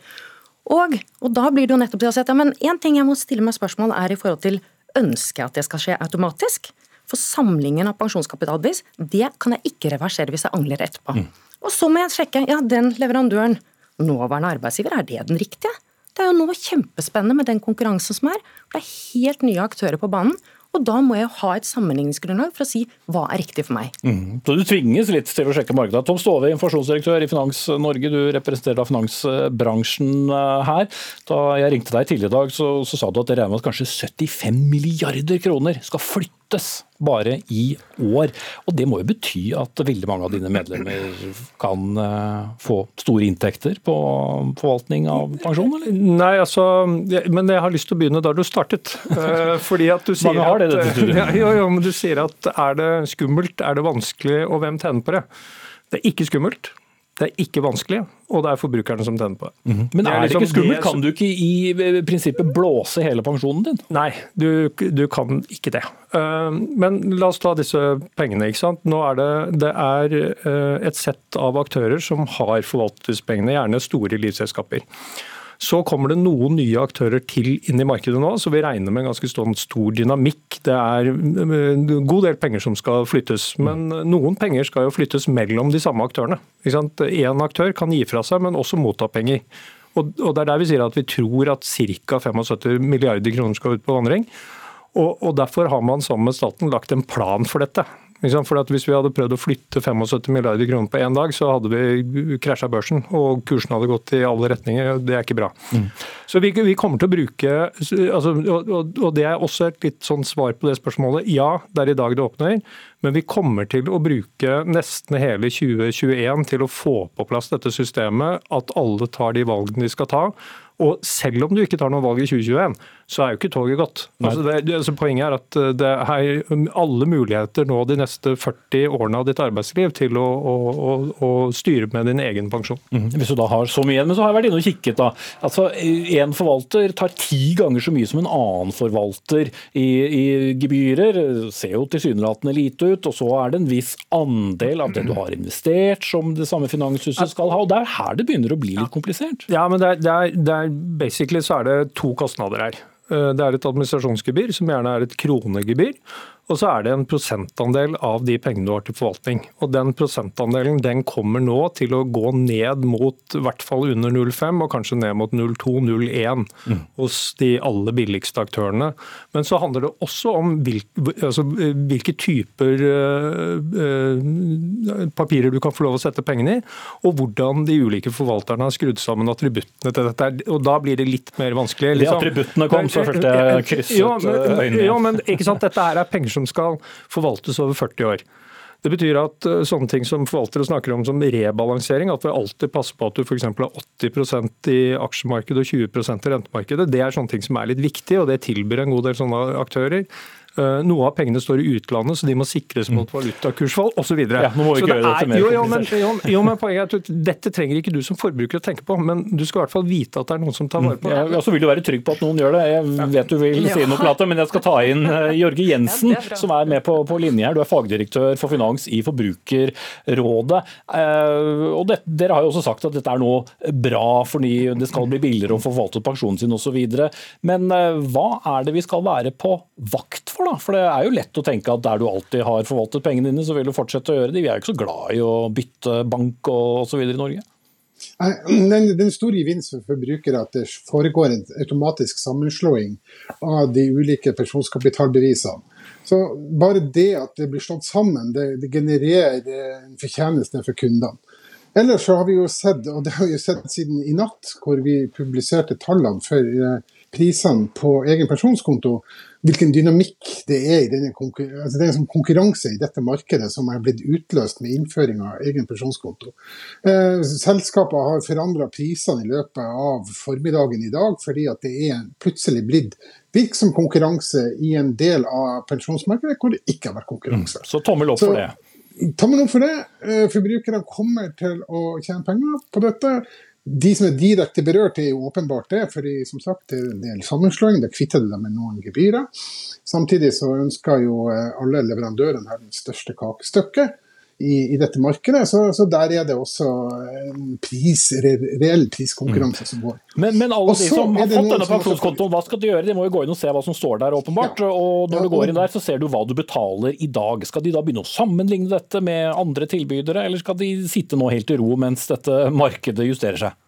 Og, og da blir det jo nettopp til å si at ja, men én ting jeg må stille meg spørsmål er i forhold til ønsker jeg at det skal skje automatisk? For samlingen av pensjonskapitalbevis det kan jeg ikke reversere hvis jeg angler etterpå. Mm. Og så må jeg sjekke ja, den leverandøren, nåværende arbeidsgiver, er det den riktige? Det er jo nå kjempespennende med den konkurransen som er. Det er helt nye aktører på banen. Og da må jeg ha et sammenligningsgrunnlag for å si hva er riktig for meg. Mm. Så du tvinges litt til å sjekke markedet. Tom Stove, informasjonsdirektør i Finans Norge, du representerer da finansbransjen eh, her. Da jeg ringte deg tidligere i dag, så, så sa du at det regner med at kanskje 75 milliarder kroner skal flyttes bare i år. Og Det må jo bety at veldig mange av dine medlemmer kan uh, få store inntekter på forvaltning av pensjon, eller? Nei, altså, men jeg har lyst til å begynne der du startet. Uh, fordi at du sier at, ja, jo, jo, men du sier at er det skummelt, er det vanskelig, og hvem tjener på det? Det er ikke skummelt. Det er ikke vanskelig, og det er forbrukerne som tjener på det. Mm -hmm. Men er, er det, liksom ikke skummelt? Kan du ikke i prinsippet blåse hele pensjonen din? Nei, du, du kan ikke det. Uh, men la oss ta disse pengene. ikke sant? Nå er det, det er uh, et sett av aktører som har forvaltet disse pengene, gjerne store livselskaper. Så kommer det noen nye aktører til inn i markedet nå, så vi regner med en ganske sånn stor dynamikk. Det er en god del penger som skal flyttes, men noen penger skal jo flyttes mellom de samme aktørene. Én aktør kan gi fra seg, men også motta penger. Og Det er der vi sier at vi tror at ca. 75 milliarder kroner skal ut på vandring. Og Derfor har man sammen med staten lagt en plan for dette. For Hvis vi hadde prøvd å flytte 75 milliarder kroner på én dag, så hadde vi krasja børsen, og kursen hadde gått i alle retninger. Det er ikke bra. Mm. Så vi, vi, kommer til å bruke altså, og, og, det er også et litt sånn svar på det spørsmålet. Ja, det er i dag det åpner, men vi kommer til å bruke nesten hele 2021 til å få på plass dette systemet, at alle tar de valgene de skal ta. Og selv om du ikke tar noe valg i 2021, så er jo ikke toget gått. Altså det, altså poenget er at eh, det er alle muligheter nå de neste 40 årene av ditt arbeidsliv til å, å, å, å styre med din egen pensjon. Mm. Hvis du da har så mye igjen, men så har jeg vært inne og kikket. da. Altså, En forvalter tar ti ganger så mye som en annen forvalter i, i gebyrer. Ser jo tilsynelatende lite ut. Og så er det en viss andel av det du har investert som det samme finanshuset skal ha. og Det er her det begynner å bli litt komplisert. Ja, men det er, det er, det er basically så er det to kostnader her. Eh, det er et administrasjonsgebyr, som gjerne er et kronegebyr. Og så er det en prosentandel av de pengene du har til forvaltning. Og Den prosentandelen den kommer nå til å gå ned mot i hvert fall under 0,5 og kanskje ned mot 0,2-0,1 mm. hos de aller billigste aktørene. Men så handler det også om hvilke, altså, hvilke typer uh, papirer du kan få lov å sette pengene i, og hvordan de ulike forvalterne har skrudd sammen attributtene til dette. Og Da blir det litt mer vanskelig. Liksom. De attributtene kom, så følte jeg krysset ja, men, øynene. Ja, men ikke sant, dette her er penger som skal forvaltes over 40 år. Det betyr at eh, sånne ting som forvaltere snakker om som rebalansering, at vi alltid passer på at du f.eks. har 80% i aksjemarkedet og 20% i rentemarkedet, det er sånne ting som er litt viktig, og det tilbyr en god del sånne aktører. Eh, noe av pengene står i utlandet, så de må sikres mot mm. valutakursfall osv. Ja, nå må vi ikke gjøre det til mer jo, jo, men, jo, jo, men poenget er at Dette trenger ikke du som forbruker å tenke på, men du skal i hvert fall vite at det er noen som tar vare på det. Ja, så vil du være trygg på at noen gjør det. Jeg vet du vil si noe, Plate, men jeg skal ta inn uh, Jørge Jensen, ja, som er med på, på, linje her. Du er fagdirektør for finans i Forbrukerrådet. Uh, og det, Dere har jo også sagt at dette er noe bra fordi det skal bli billigere å få forvaltet pensjonen sin osv. Men hva er det vi skal være på vakt for? Da? For det er jo lett å tenke at der du alltid har forvaltet pengene dine, så vil du fortsette å gjøre det. Vi er jo ikke så glad i å bytte bank og osv. i Norge. Den, den store gevinsten for brukere er at det foregår en automatisk sammenslåing av de ulike pensjonskapitalbevisene. Så Bare det at det blir slått sammen, det, det genererer en fortjeneste for kundene. Ellers så har vi jo sett, og det har vi jo sett siden i natt, hvor vi publiserte tallene for eh, prisene på egen pensjonskonto, hvilken dynamikk det er i denne altså det er en sånn konkurranse i dette markedet som er blitt utløst med innføring av egen pensjonskonto. Eh, selskapet har forandra prisene i løpet av formiddagen i dag, fordi at det er plutselig blitt virksom konkurranse i en del av pensjonsmarkedet hvor det ikke har vært konkurranse. Mm. Så tommel opp for det. Tommel opp for det. Eh, forbrukerne kommer til å tjene penger på dette. De som er direkte berørt, er jo åpenbart det, for som sagt, det er en del sammenslåing. Det kvitter det med noen gebyrer. Samtidig så ønsker jo eh, alle leverandørene her det største kakestykket i, i, dette markedet. Så, så, der er det også en pris, reell priskonkurranse mm. som går. Men, men alle de som har fått denne pensjonskontoen, hva skal de gjøre? De må jo gå inn og se hva som står der, åpenbart. Ja. Og når ja, du går inn der, så ser du hva du betaler i dag. Skal de da begynne å sammenligne dette med andre tilbydere, eller skal de sitte nå helt i ro mens dette markedet justerer seg?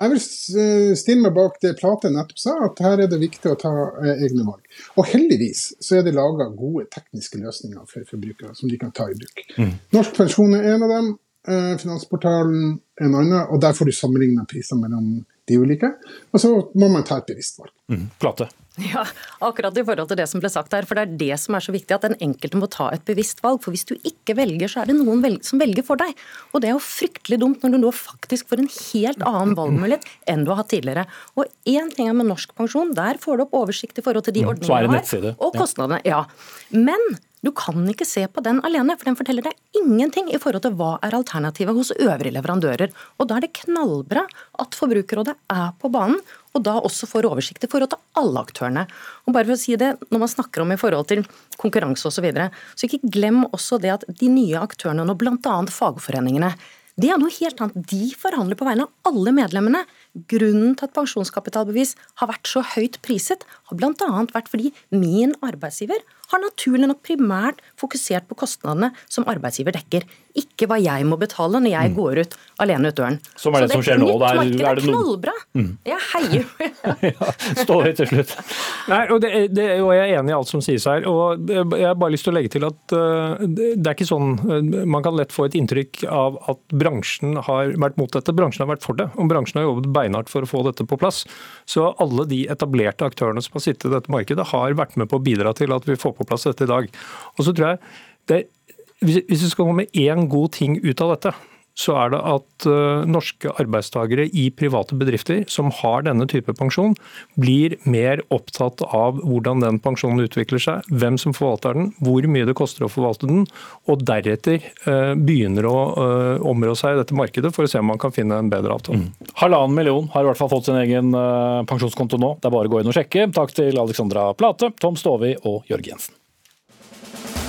Jeg vil eh, stille meg bak det Plate nettopp sa, at her er det viktig å ta eh, egne valg. Og heldigvis så er det laga gode tekniske løsninger for forbrukere som de kan ta i bruk. Mm. Norsk pensjon er en av dem, eh, Finansportalen en annen, og der får du sammenligna priser mellom de ulike. Og så må man ta et bevisst valg. Mm. Plate. Ja, akkurat i forhold til det som ble sagt her. For det er det som er så viktig, at den enkelte må ta et bevisst valg. For hvis du ikke velger, så er det noen som velger for deg. Og det er jo fryktelig dumt når du nå faktisk får en helt annen valgmulighet enn du har hatt tidligere. Og én ting er med norsk pensjon, der får du opp oversikt i forhold til de mm, ordningene du har, og kostnadene. Ja. Men du kan ikke se på den alene, for den forteller deg ingenting i forhold til hva er alternativet hos øvrige leverandører. Og Da er det knallbra at Forbrukerrådet er på banen, og da også får oversikt i forhold til alle aktørene. Og bare for å si det, Når man snakker om i forhold til konkurranse osv., så, videre, så ikke glem også det at de nye aktørene, nå bl.a. fagforeningene, det er noe helt annet. De forhandler på vegne av alle medlemmene. Grunnen til at pensjonskapitalbevis har vært så høyt priset, har bl.a. vært fordi min arbeidsgiver har naturlig nok primært fokusert på kostnadene som arbeidsgiver dekker, ikke hva jeg må betale når jeg mm. går ut alene ut døren. Som er det, det som skjer nå? Der, er, er det knallbra. Mm. Jeg heier. ja, Stå høyt til slutt. Nei, og, det, det, og Jeg er enig i alt som sies her. og Jeg har bare lyst til å legge til at uh, det er ikke sånn uh, Man kan lett få et inntrykk av at bransjen har vært mot dette. Bransjen har vært for det. Og bransjen har jobbet beinhardt for å få dette på plass. Så alle de etablerte aktørene som har sittet i dette markedet, har vært med på å bidra til at vi får på plass dette i dag. Og så tror jeg det, Hvis vi skal komme med én god ting ut av dette, så er det at uh, norske arbeidstakere i private bedrifter som har denne type pensjon, blir mer opptatt av hvordan den pensjonen utvikler seg, hvem som forvalter den, hvor mye det koster å forvalte den, og deretter uh, begynner å uh, områ seg i dette markedet for å se om man kan finne en bedre avtale. Mm. Halvannen million har i hvert fall fått sin egen pensjonskonto nå. Det er bare å gå inn og sjekke. Takk til Alexandra Plate, Tom Stovi og Jørg Jensen.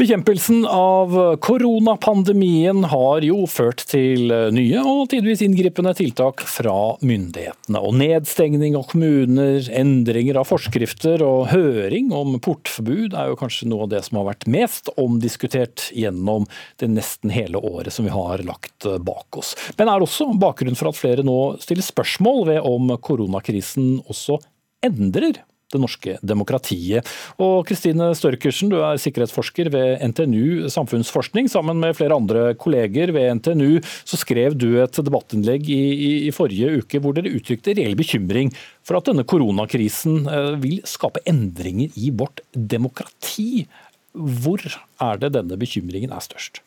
Bekjempelsen av koronapandemien har jo ført til nye og tidvis inngripende tiltak fra myndighetene. Og nedstengning av kommuner, endringer av forskrifter og høring om portforbud er jo kanskje noe av det som har vært mest omdiskutert gjennom det nesten hele året som vi har lagt bak oss. Men er også bakgrunnen for at flere nå stiller spørsmål ved om koronakrisen også endrer det norske demokratiet. Og Kristine Størkersen, du er sikkerhetsforsker ved NTNU samfunnsforskning. Sammen med flere andre kolleger ved NTNU så skrev du et debattinnlegg i, i, i forrige uke hvor dere uttrykte reell bekymring for at denne koronakrisen eh, vil skape endringer i vårt demokrati. Hvor er det denne bekymringen er størst?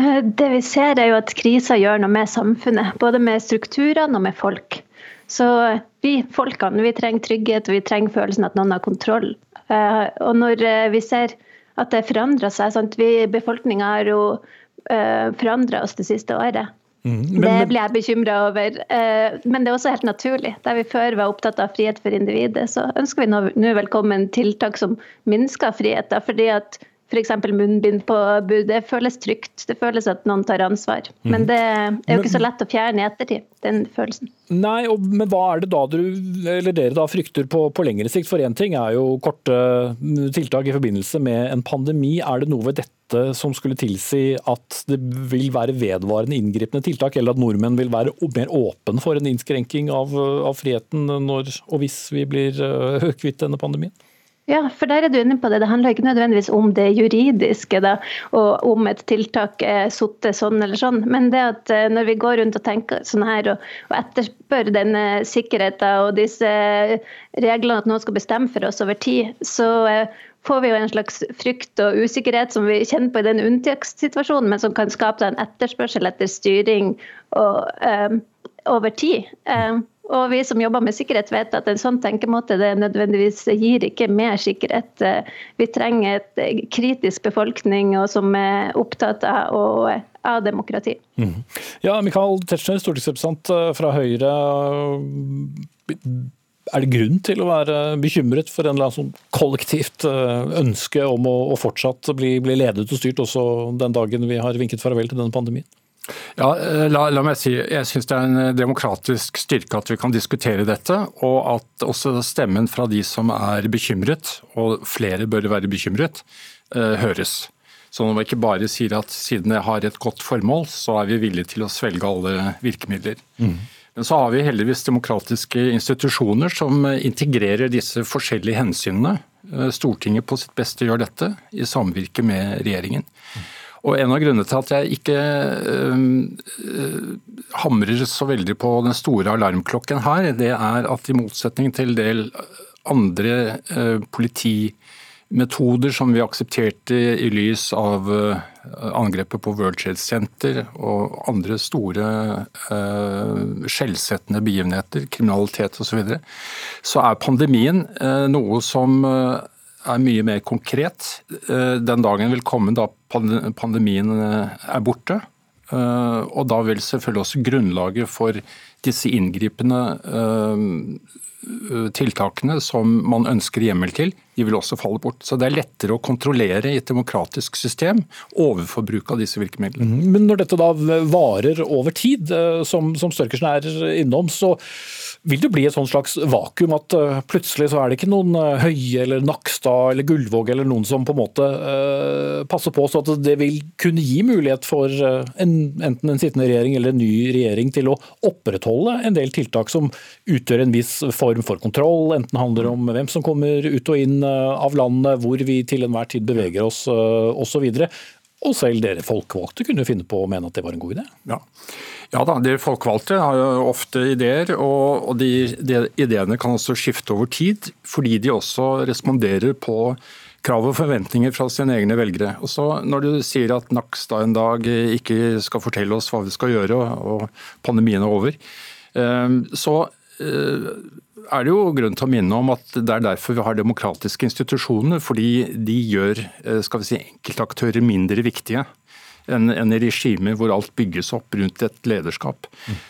Eh, det vi ser er jo at krisa gjør noe med samfunnet, både med strukturene og med folk. Så vi folkene vi trenger trygghet og vi trenger følelsen at noen har kontroll. Eh, og når eh, vi ser at det forandrer seg sant? Vi, Befolkninga har jo uh, forandra oss det siste året. Mm, men, det blir jeg bekymra over. Men det er også helt naturlig. Der vi før var opptatt av frihet for individet, så ønsker vi nå velkommen tiltak som minsker friheten. fordi at f.eks. munnbindpåbud. Det føles trygt. Det føles at noen tar ansvar. Men mhm. det er jo ikke så lett å fjerne i ettertid, den følelsen. Nei, og, men hva er det da du, eller dere da frykter på, på lengre sikt? For én ting er jo korte mm, tiltak i forbindelse med en pandemi. Er det noe ved dette som skulle tilsi at det vil være vedvarende inngripende tiltak, eller at nordmenn vil være mer åpne for en innskrenking av, av friheten når og hvis vi blir kvitt denne pandemien? Ja, for der er du inne på det. Det handler ikke nødvendigvis om det juridiske da, og om et tiltak er sittet sånn eller sånn. Men det at eh, når vi går rundt og tenker sånn her og, og etterspør denne sikkerheten og disse reglene at noen skal bestemme for oss over tid, så eh, får vi jo en slags frykt og usikkerhet som vi kjenner på i den unntakssituasjonen, men som kan skape en etterspørsel etter styring og, um, over tid. Um, og vi som jobber med sikkerhet vet at en sånn tenkemåte det nødvendigvis gir ikke mer sikkerhet. Vi trenger et kritisk befolkning som er opptatt av, og, av demokrati. Mm. Ja, Michael Tetzschner, stortingsrepresentant eh, fra Høyre. Er det grunn til å være bekymret for en eller annen sånn kollektivt eh, ønske om å fortsatt bli, bli ledet og styrt også den dagen vi har vinket farvel til denne pandemien? Ja, eh, la, la, meg si, Jeg syns det er en eh, demokratisk styrke at vi kan diskutere dette, og at også stemmen fra de som er bekymret, og flere bør være bekymret, uh, høres. Så når vi ikke bare sier at siden jeg har et godt formål, så er vi villige til å svelge alle virkemidler. Mm. Men så har vi heldigvis demokratiske institusjoner som integrerer disse forskjellige hensynene. Stortinget på sitt beste gjør dette, i samvirke med regjeringen. Mm. Og En av grunnene til at jeg ikke øh, hamrer så veldig på den store alarmklokken her, det er at i motsetning til del andre øh, politimetoder som vi aksepterte i lys av øh, angrepet på World Trade Center og andre store skjellsettende begivenheter, kriminalitet osv., så, videre, så er pandemien noe som er mye mer konkret. Eh, den dagen vil komme da pandemien eh, er borte. Eh, og da vil selvfølgelig også grunnlaget for disse inngripende tiltakene som man ønsker hjemmel til, de vil også falle bort. Så det er lettere å kontrollere i et demokratisk system overforbruk av disse virkemidlene. Mhm. Men når dette da varer over tid, som, som Størkersen er innom, så vil det bli et sånn slags vakuum at uh, plutselig så er det ikke noen uh, Høie eller Nakstad eller Gullvåg eller noen som på en måte passer på, så at det vil kunne gi mulighet for en, enten en sittende regjering eller en ny regjering til å opprettholde en del tiltak som utgjør en viss form for kontroll, enten handler om hvem som kommer ut og inn av landet, hvor vi til enhver tid beveger oss osv. Og selv dere folkevalgte kunne finne på å mene at det var en god idé? Ja. Ja da, de folkevalgte har jo ofte ideer, og de, de, ideene kan også skifte over tid. Fordi de også responderer på krav og forventninger fra sine egne velgere. Og så Når du sier at Nakstad en dag ikke skal fortelle oss hva vi skal gjøre, og pandemien er over, eh, så eh, er det jo grunn til å minne om at det er derfor vi har demokratiske institusjoner. Fordi de gjør eh, skal vi si, enkeltaktører mindre viktige enn en regimer hvor alt bygges opp rundt et lederskap.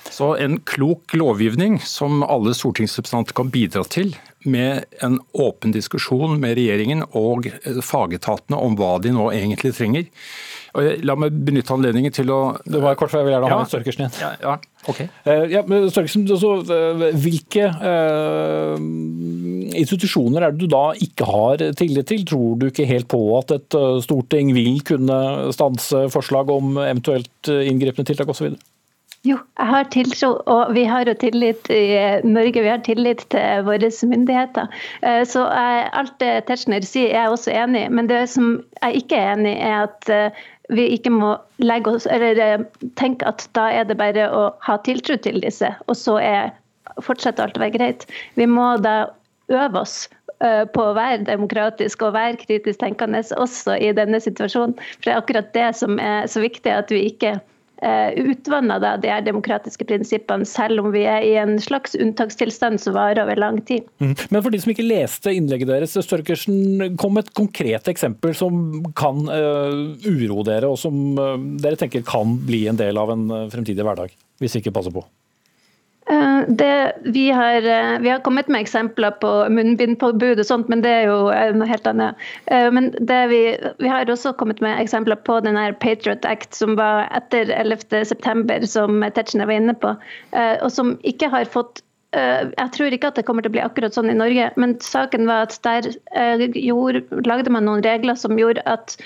Så en klok lovgivning som alle stortingsrepresentanter kan bidra til, med en åpen diskusjon med regjeringen og fagetatene om hva de nå egentlig trenger. La meg benytte anledningen til å Det var kort, for jeg vil gjerne ha ja. Størkersen igjen. Ja, ja. Okay. Uh, ja, men Størkersen, altså, uh, hvilke uh, institusjoner er det du da ikke har tillit til? Tror du ikke helt på at et storting vil kunne stanse forslag om eventuelt inngripende tiltak osv.? Jo, jeg har tiltro, og vi har jo tillit i Norge. Vi har tillit til våre myndigheter. Så alt det Tetzschner sier, er jeg også enig i. Men det som jeg ikke er enig i, er at vi ikke må legge oss, eller eh, tenke at da er det bare å ha tiltro til disse, og så er, fortsetter alt å være greit. Vi må da øve oss eh, på å være demokratisk og være kritisk tenkende også i denne situasjonen. For det er akkurat det som er så viktig, at vi ikke utvanna de demokratiske prinsippene, selv om vi er i en slags unntakstilstand som varer over lang tid. Mm. Men for de som ikke leste innlegget deres, Størkersen, kom et konkret eksempel som kan uh, uroe dere, og som uh, dere tenker kan bli en del av en fremtidig hverdag, hvis vi ikke passer på? Eh, det, vi, har, eh, vi, har, kommet med eksempler på munnbindpåbud og sånt, men det er jo noe helt annet. Eh, men vi, vi, har også kommet med eksempler på den Patriot Act som var etter 11.9, som Tetzschner var inne på, og som ikke har fått jeg tror ikke at det kommer til å bli akkurat sånn i Norge, men saken var at der gjorde, lagde man noen regler som gjorde at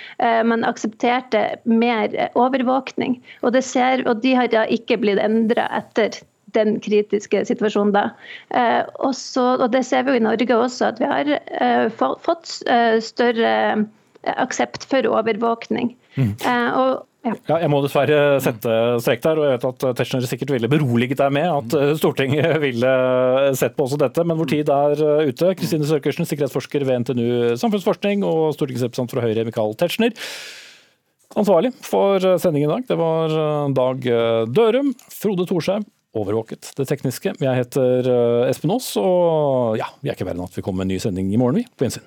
man aksepterte mer overvåkning. Og, ser, og de har da ikke blitt endra etter den kritiske situasjonen da. Også, og det ser vi jo i Norge også, at vi har fått større aksept for overvåkning. Mm. Og ja. ja. jeg må dessverre sette strek der. og jeg vet at Tetzschner sikkert ville beroliget deg med at eh, Stortinget ville sett på også dette, men vår tid er eh, ute. Kristine Sørkersen, sikkerhetsforsker ved NTNU Samfunnsforskning og stortingsrepresentant fra Høyre, Mikael Tetzschner. Ansvarlig for sendingen i dag, det var eh, Dag Dørum, Frode Thorshaug, overvåket det tekniske. Jeg heter Espen Aas, og ja, vi er ikke verre enn at vi kommer med en ny sending i morgen, vi. På gjensyn.